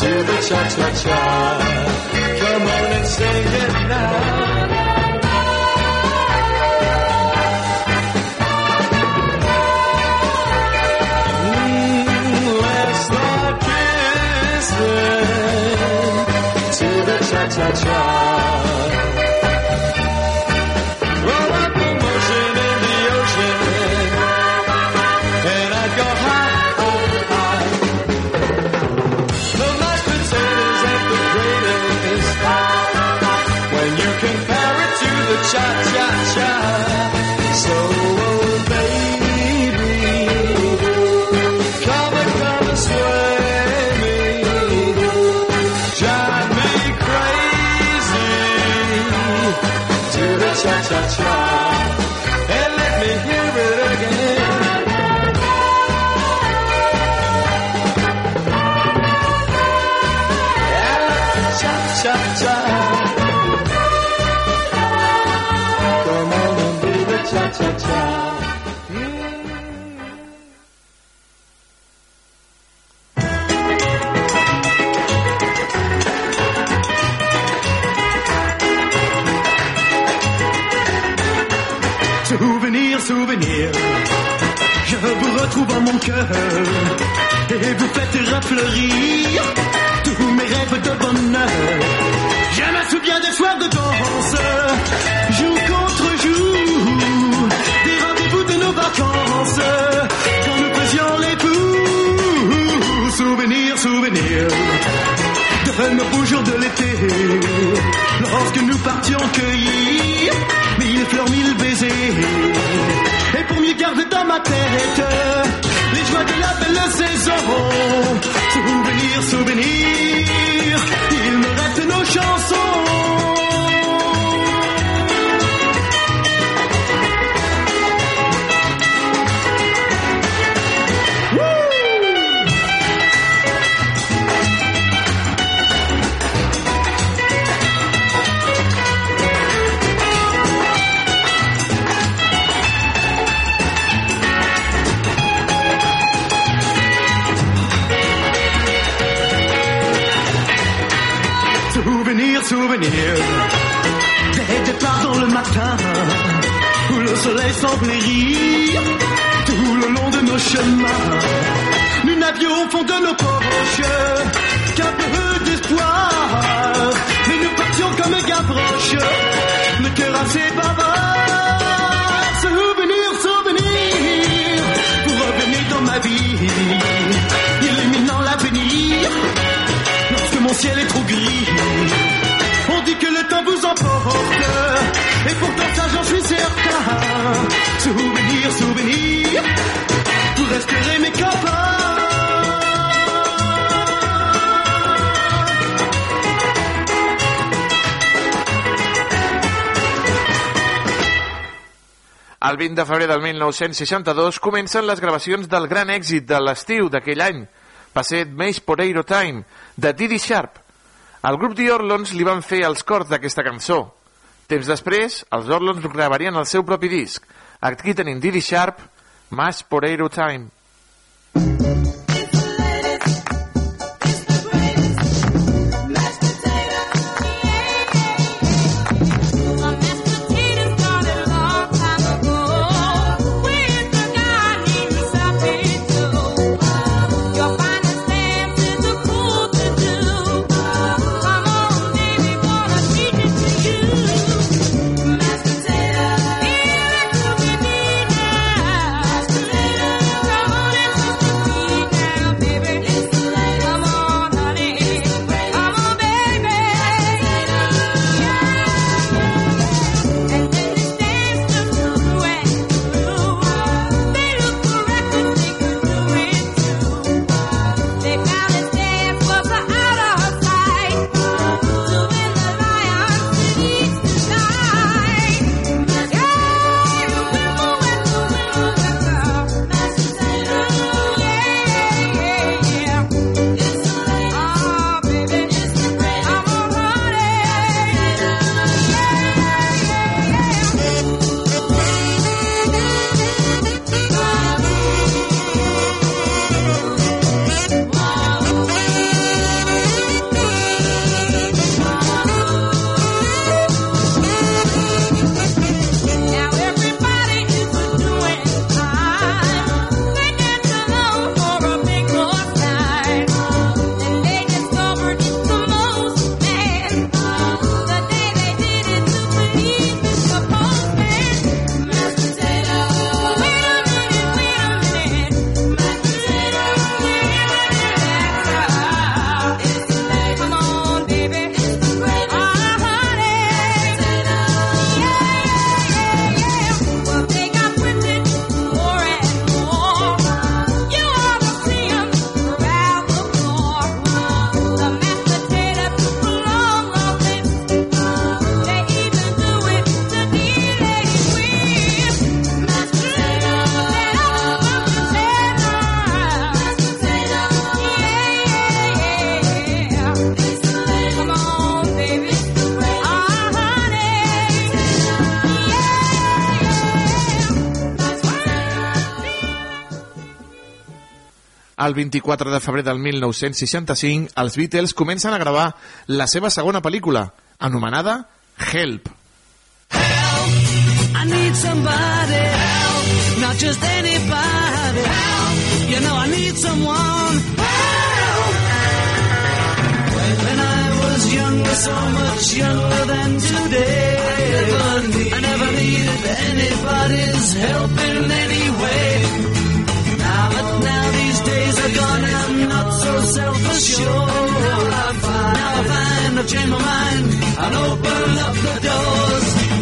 Speaker 30: to the cha-cha-cha. Come try.
Speaker 31: Souvenir, souvenir, je vous retrouve en mon cœur. Et vous faites refleurir tous mes rêves de bonheur. Je me souviens des soirs de danse, jour contre jour, des rendez-vous de nos vacances, quand nous faisions les fous. Souvenir, souvenir de nos beaux jours de l'été, lorsque nous partions cueillir mille fleurs, mille baisers. Et pour mieux garder dans ma tête les joies de la belle saison. Souvenir, souvenir, il me reste nos chansons. Des départs dans le matin Où le soleil semblait rire Tout le long de nos chemins. Nous n'avions au fond de nos poches Qu'un peu d'espoir. Mais nous partions comme Gavroche Le cœur assez bavard
Speaker 8: El 20 de febrer del 1962 comencen les gravacions del gran èxit de l'estiu d'aquell any, va ser Mace Poreiro Time, de Didi Sharp. El grup The Orlons li van fer els cors d'aquesta cançó. Temps després, els Orlons gravarien el seu propi disc. Aquí tenim Didi Sharp, Mash Poreiro Time.
Speaker 32: Potato,
Speaker 8: El 24 de febrer del 1965, els Beatles comencen a gravar la seva segona pel·lícula, anomenada Help.
Speaker 1: I need somebody help, not just anybody help. You know I need someone help. When I was younger, so much younger than today, I never, need, needed anybody's help in any way. Not so self-assured. Now I find, now I find I've changed my mind and open up the doors.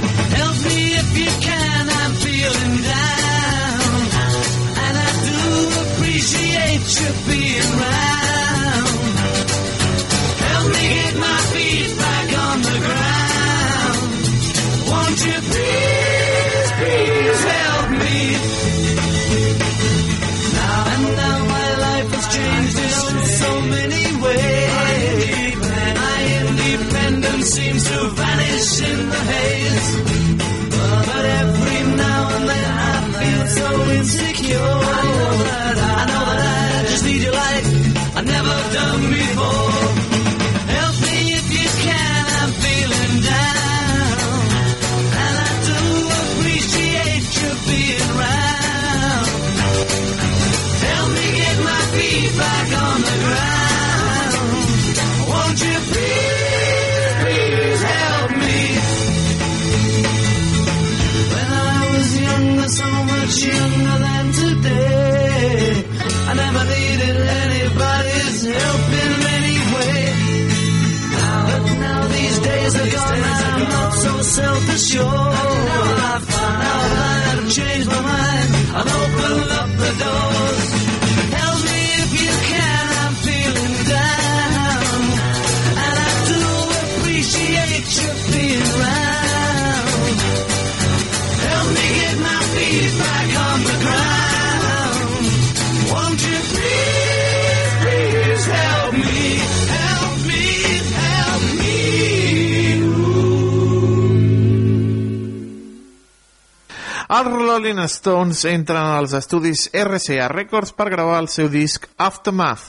Speaker 8: Stones entren als estudis RCA Records per gravar el seu disc Aftermath,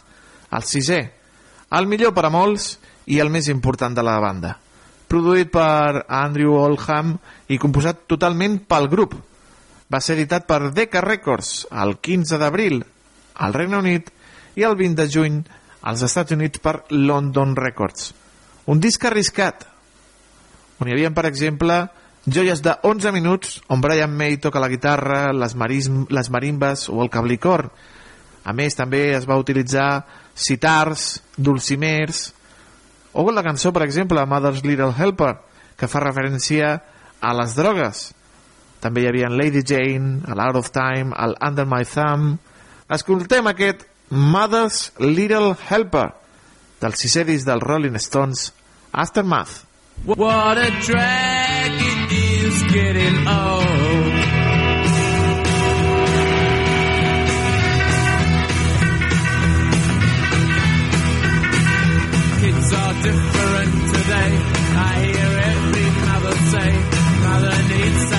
Speaker 8: el sisè, el millor per a molts i el més important de la banda. Produït per Andrew Oldham i composat totalment pel grup. Va ser editat per Decca Records el 15 d'abril al Regne Unit i el 20 de juny als Estats Units per London Records. Un disc arriscat, on hi havia, per exemple, joies de 11 minuts on Brian May toca la guitarra, les, marism, les marimbes o el cablicor. A més, també es va utilitzar citars, dulcimers, o la cançó, per exemple, Mother's Little Helper, que fa referència a les drogues. També hi havia Lady Jane, el Out of Time, el Under My Thumb... Escoltem aquest Mother's Little Helper del sisè disc dels Rolling Stones, Aftermath.
Speaker 1: What a drag it is getting old. Kids are different today. I hear every mother say, Mother needs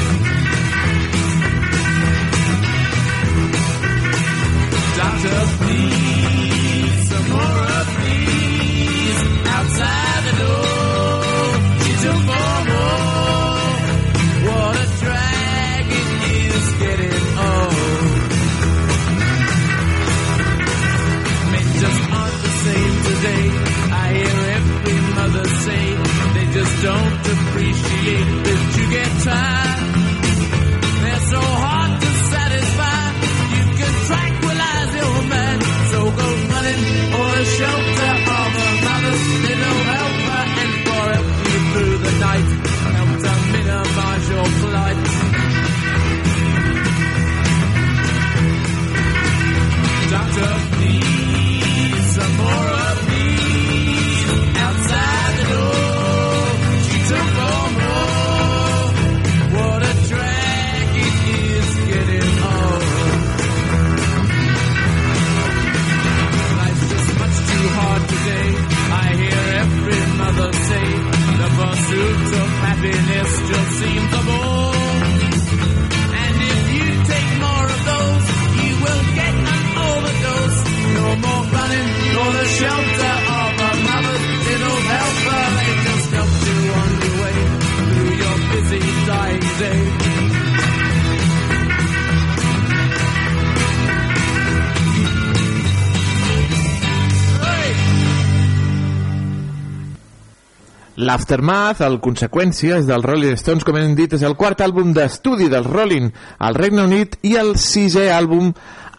Speaker 8: L'Aftermath, el Conseqüències dels Rolling Stones, com hem dit, és el quart àlbum d'estudi dels Rolling al Regne Unit i el sisè àlbum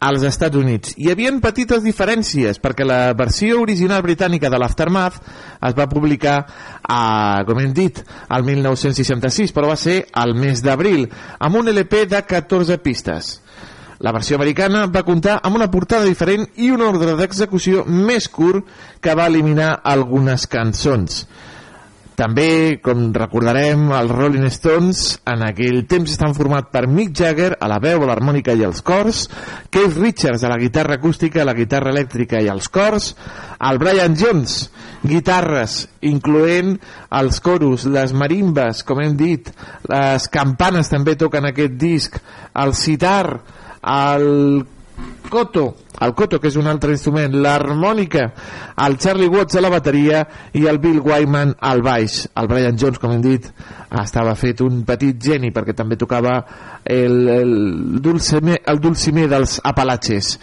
Speaker 8: als Estats Units. Hi havien petites diferències, perquè la versió original britànica de l'Aftermath es va publicar, a, com hem dit, al 1966, però va ser al mes d'abril, amb un LP de 14 pistes. La versió americana va comptar amb una portada diferent i un ordre d'execució més curt que va eliminar algunes cançons. També, com recordarem, els Rolling Stones en aquell temps estan format per Mick Jagger a la veu, a l'harmònica i els cors, Keith Richards a la guitarra acústica, la guitarra elèctrica i els cors, el Brian Jones, guitarres, incloent els coros, les marimbes, com hem dit, les campanes també toquen aquest disc, el sitar, el coto, el coto que és un altre instrument, l'harmònica, el Charlie Watts a la bateria i el Bill Wyman al baix. El Brian Jones, com hem dit, estava fet un petit geni perquè també tocava el, el, dulcimer, el dulcimer dels Apalatxes.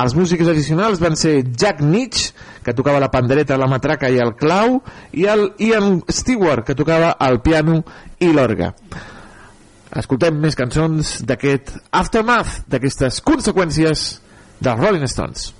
Speaker 8: Els músics addicionals van ser Jack Nitch, que tocava la pandereta, la matraca i el clau, i el Ian Stewart, que tocava el piano i l'orga escoltem més cançons d'aquest aftermath, d'aquestes conseqüències dels Rolling Stones.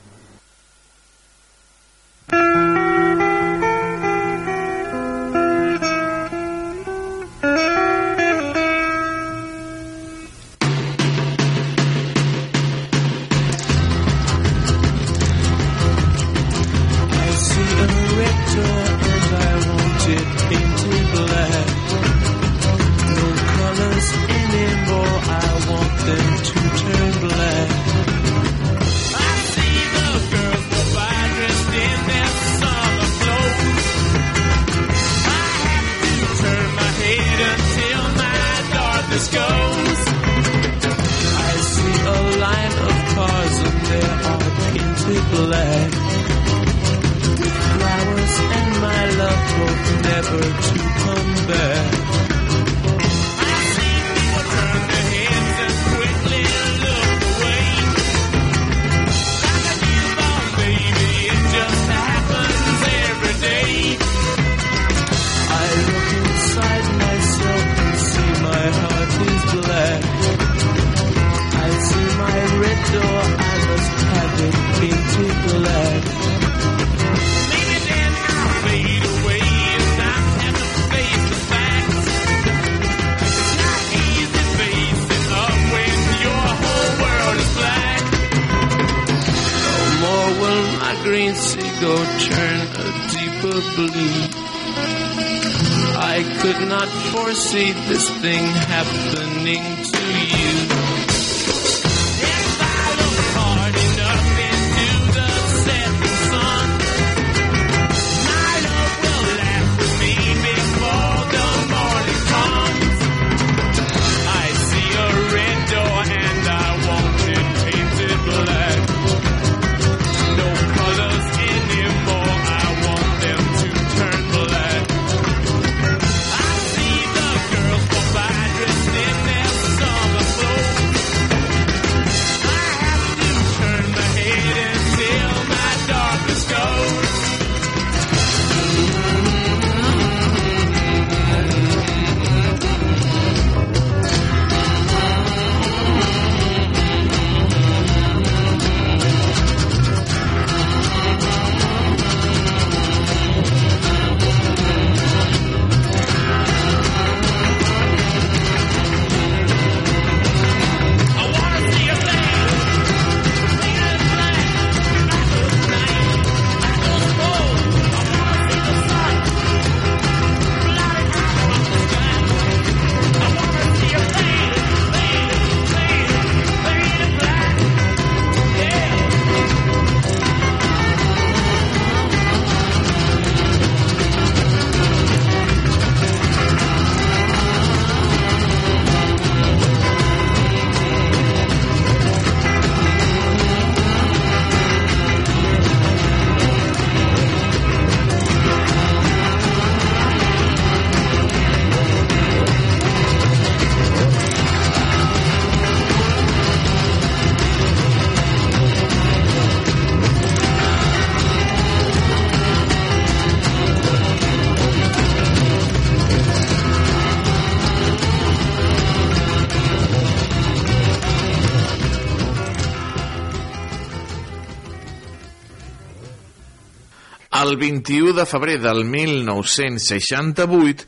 Speaker 8: El 21 de febrer del 1968,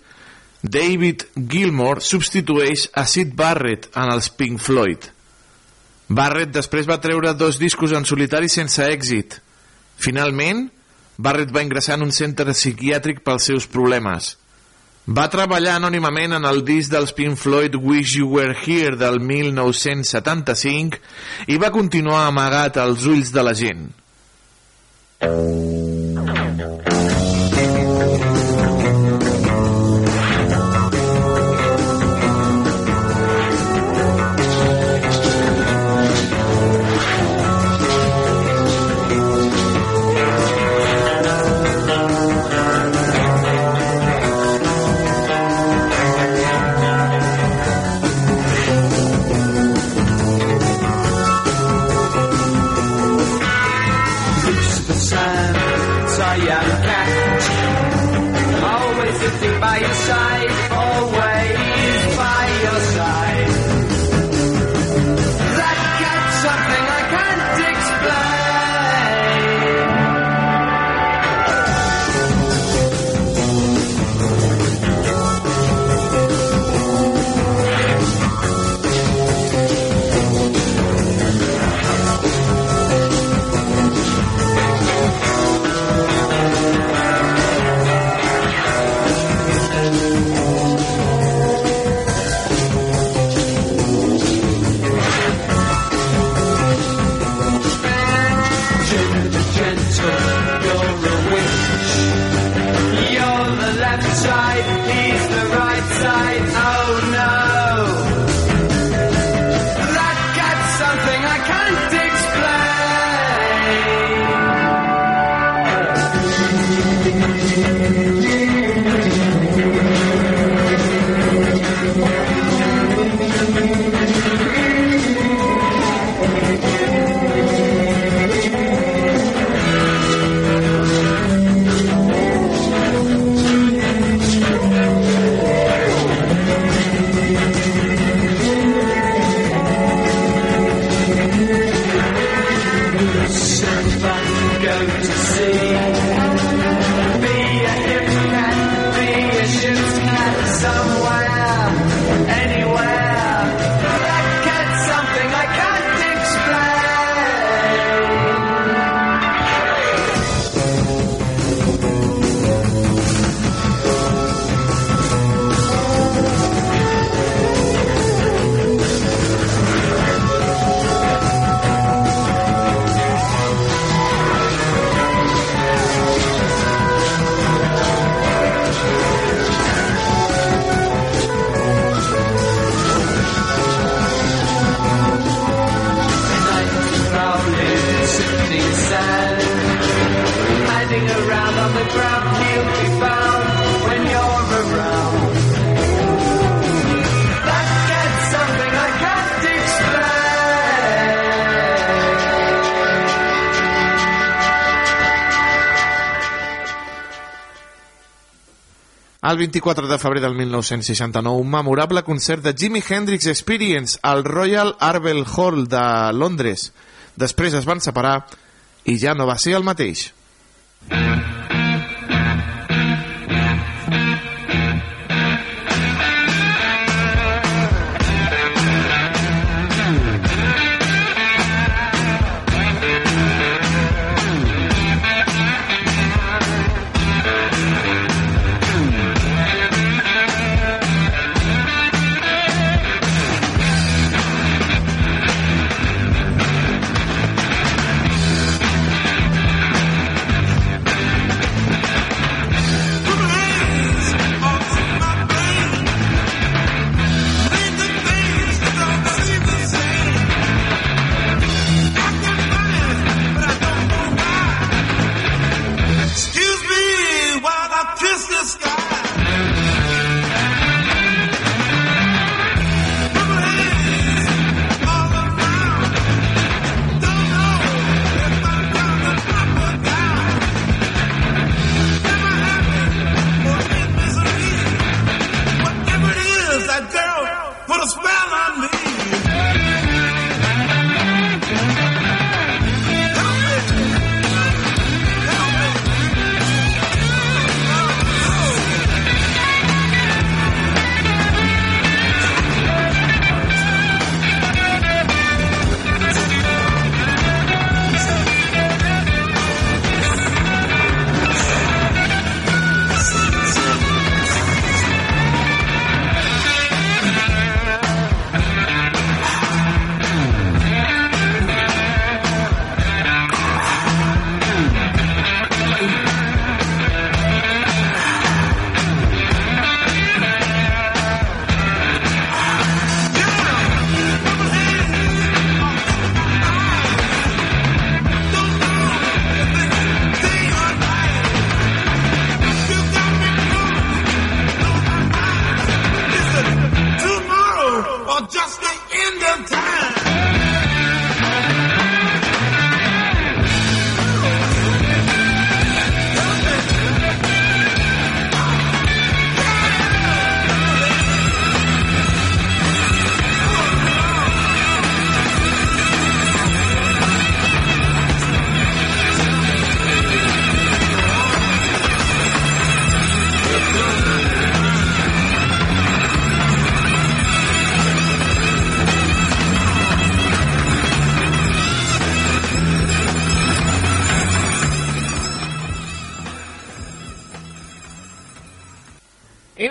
Speaker 8: David Gilmour substitueix a Sid Barrett en els Pink Floyd. Barrett després va treure dos discos en solitari sense èxit. Finalment, Barrett va ingressar en un centre psiquiàtric pels seus problemes. Va treballar anònimament en el disc dels Pink Floyd Wish You Were Here del 1975 i va continuar amagat als ulls de la gent.
Speaker 30: Reach
Speaker 8: El 24 de febrer del 1969, un memorable concert de Jimi Hendrix Experience al Royal Arbel Hall de Londres. Després es van separar i ja no va ser el mateix.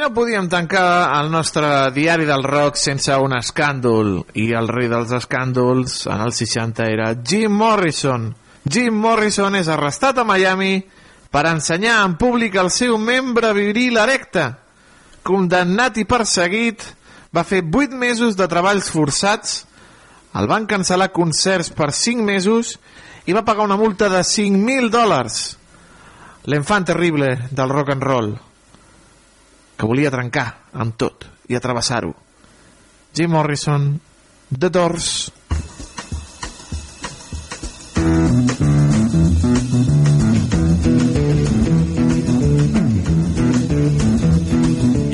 Speaker 8: No podíem tancar el nostre diari del rock sense un escàndol. I el rei dels escàndols en el 60 era Jim Morrison. Jim Morrison és arrestat a Miami per ensenyar en públic el seu membre viril erecte. Condemnat i perseguit, va fer 8 mesos de treballs forçats, el van cancel·lar concerts per 5 mesos i va pagar una multa de 5.000 dòlars. L'enfant terrible del rock and roll que volia trencar amb tot i atrevessar-ho. Jim Morrison, The Doors.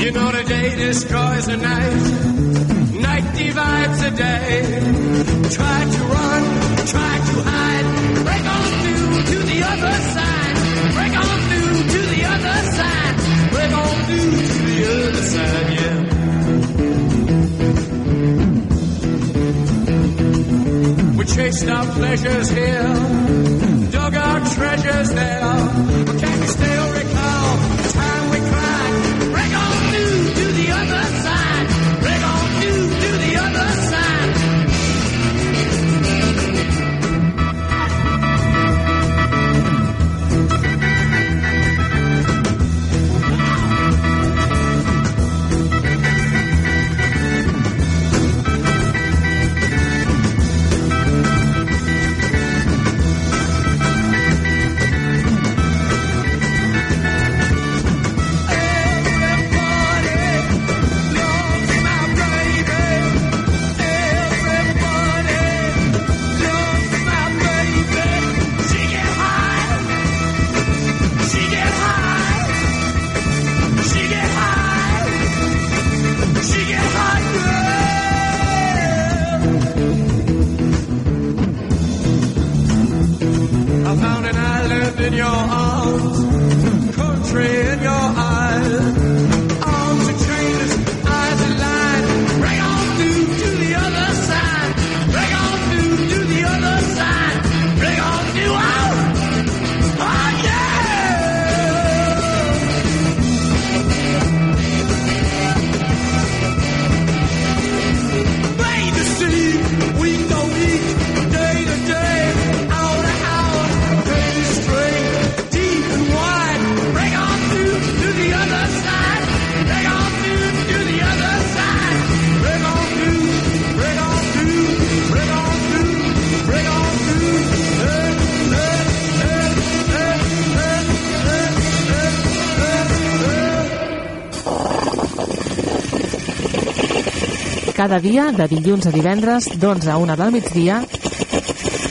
Speaker 30: You know the day destroys the night, night divides the day. Try to run, try to hide, break on through to the other side, chased our pleasures here, dug our treasures there,
Speaker 9: Cada dia, de dilluns a divendres, d'11 a 1 del migdia,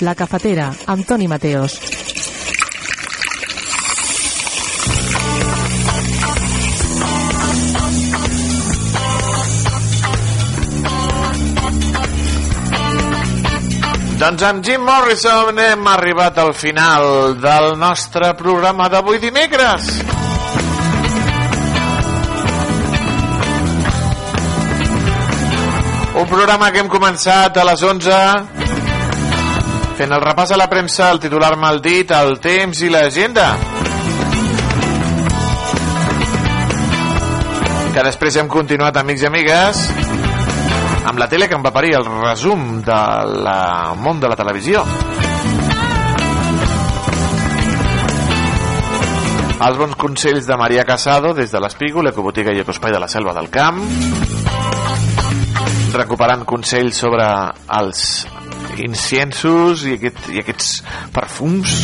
Speaker 9: La Cafetera, amb Toni Mateos.
Speaker 8: Doncs amb Jim Morrison hem arribat al final del nostre programa d'avui dimecres. Un programa que hem començat a les 11 fent el repàs a la premsa, el titular mal dit, el temps i l'agenda. Que després hem continuat, amics i amigues, amb la tele que em va parir el resum del món de la televisió. Els bons consells de Maria Casado des de l'Espígol, Ecobotiga i Ecospai de la Selva del Camp recuperant consells sobre els inciensos i, aquest, i aquests perfums.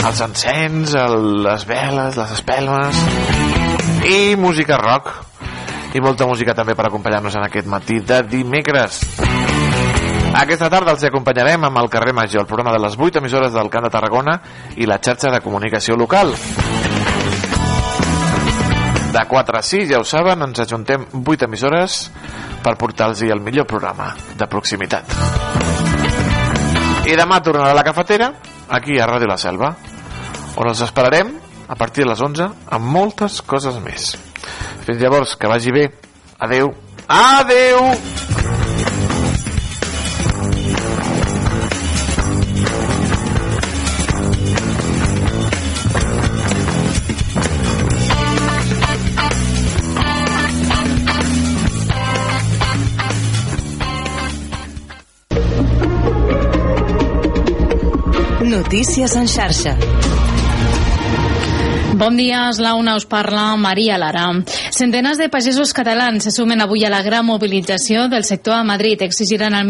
Speaker 8: Els encens el, les veles, les espelmes. I música rock. I molta música també per acompanyar-nos en aquest matí de dimecres. Aquesta tarda els acompanyarem amb el carrer Major, el programa de les 8 emissores del Camp de Tarragona i la xarxa de comunicació local. De 4 a 6, ja ho saben, ens ajuntem 8 emissores per portar-los el millor programa de proximitat. I demà tornarà a la cafetera, aquí a Ràdio La Selva, on els esperarem a partir de les 11 amb moltes coses més. Fins llavors, que vagi bé. Adeu. Adeu!
Speaker 2: Notícies en xarxa.
Speaker 3: Bon dia, és la una, us parla Maria Lara. Centenars de pagesos catalans se sumen avui a la gran mobilització del sector a Madrid. Exigiran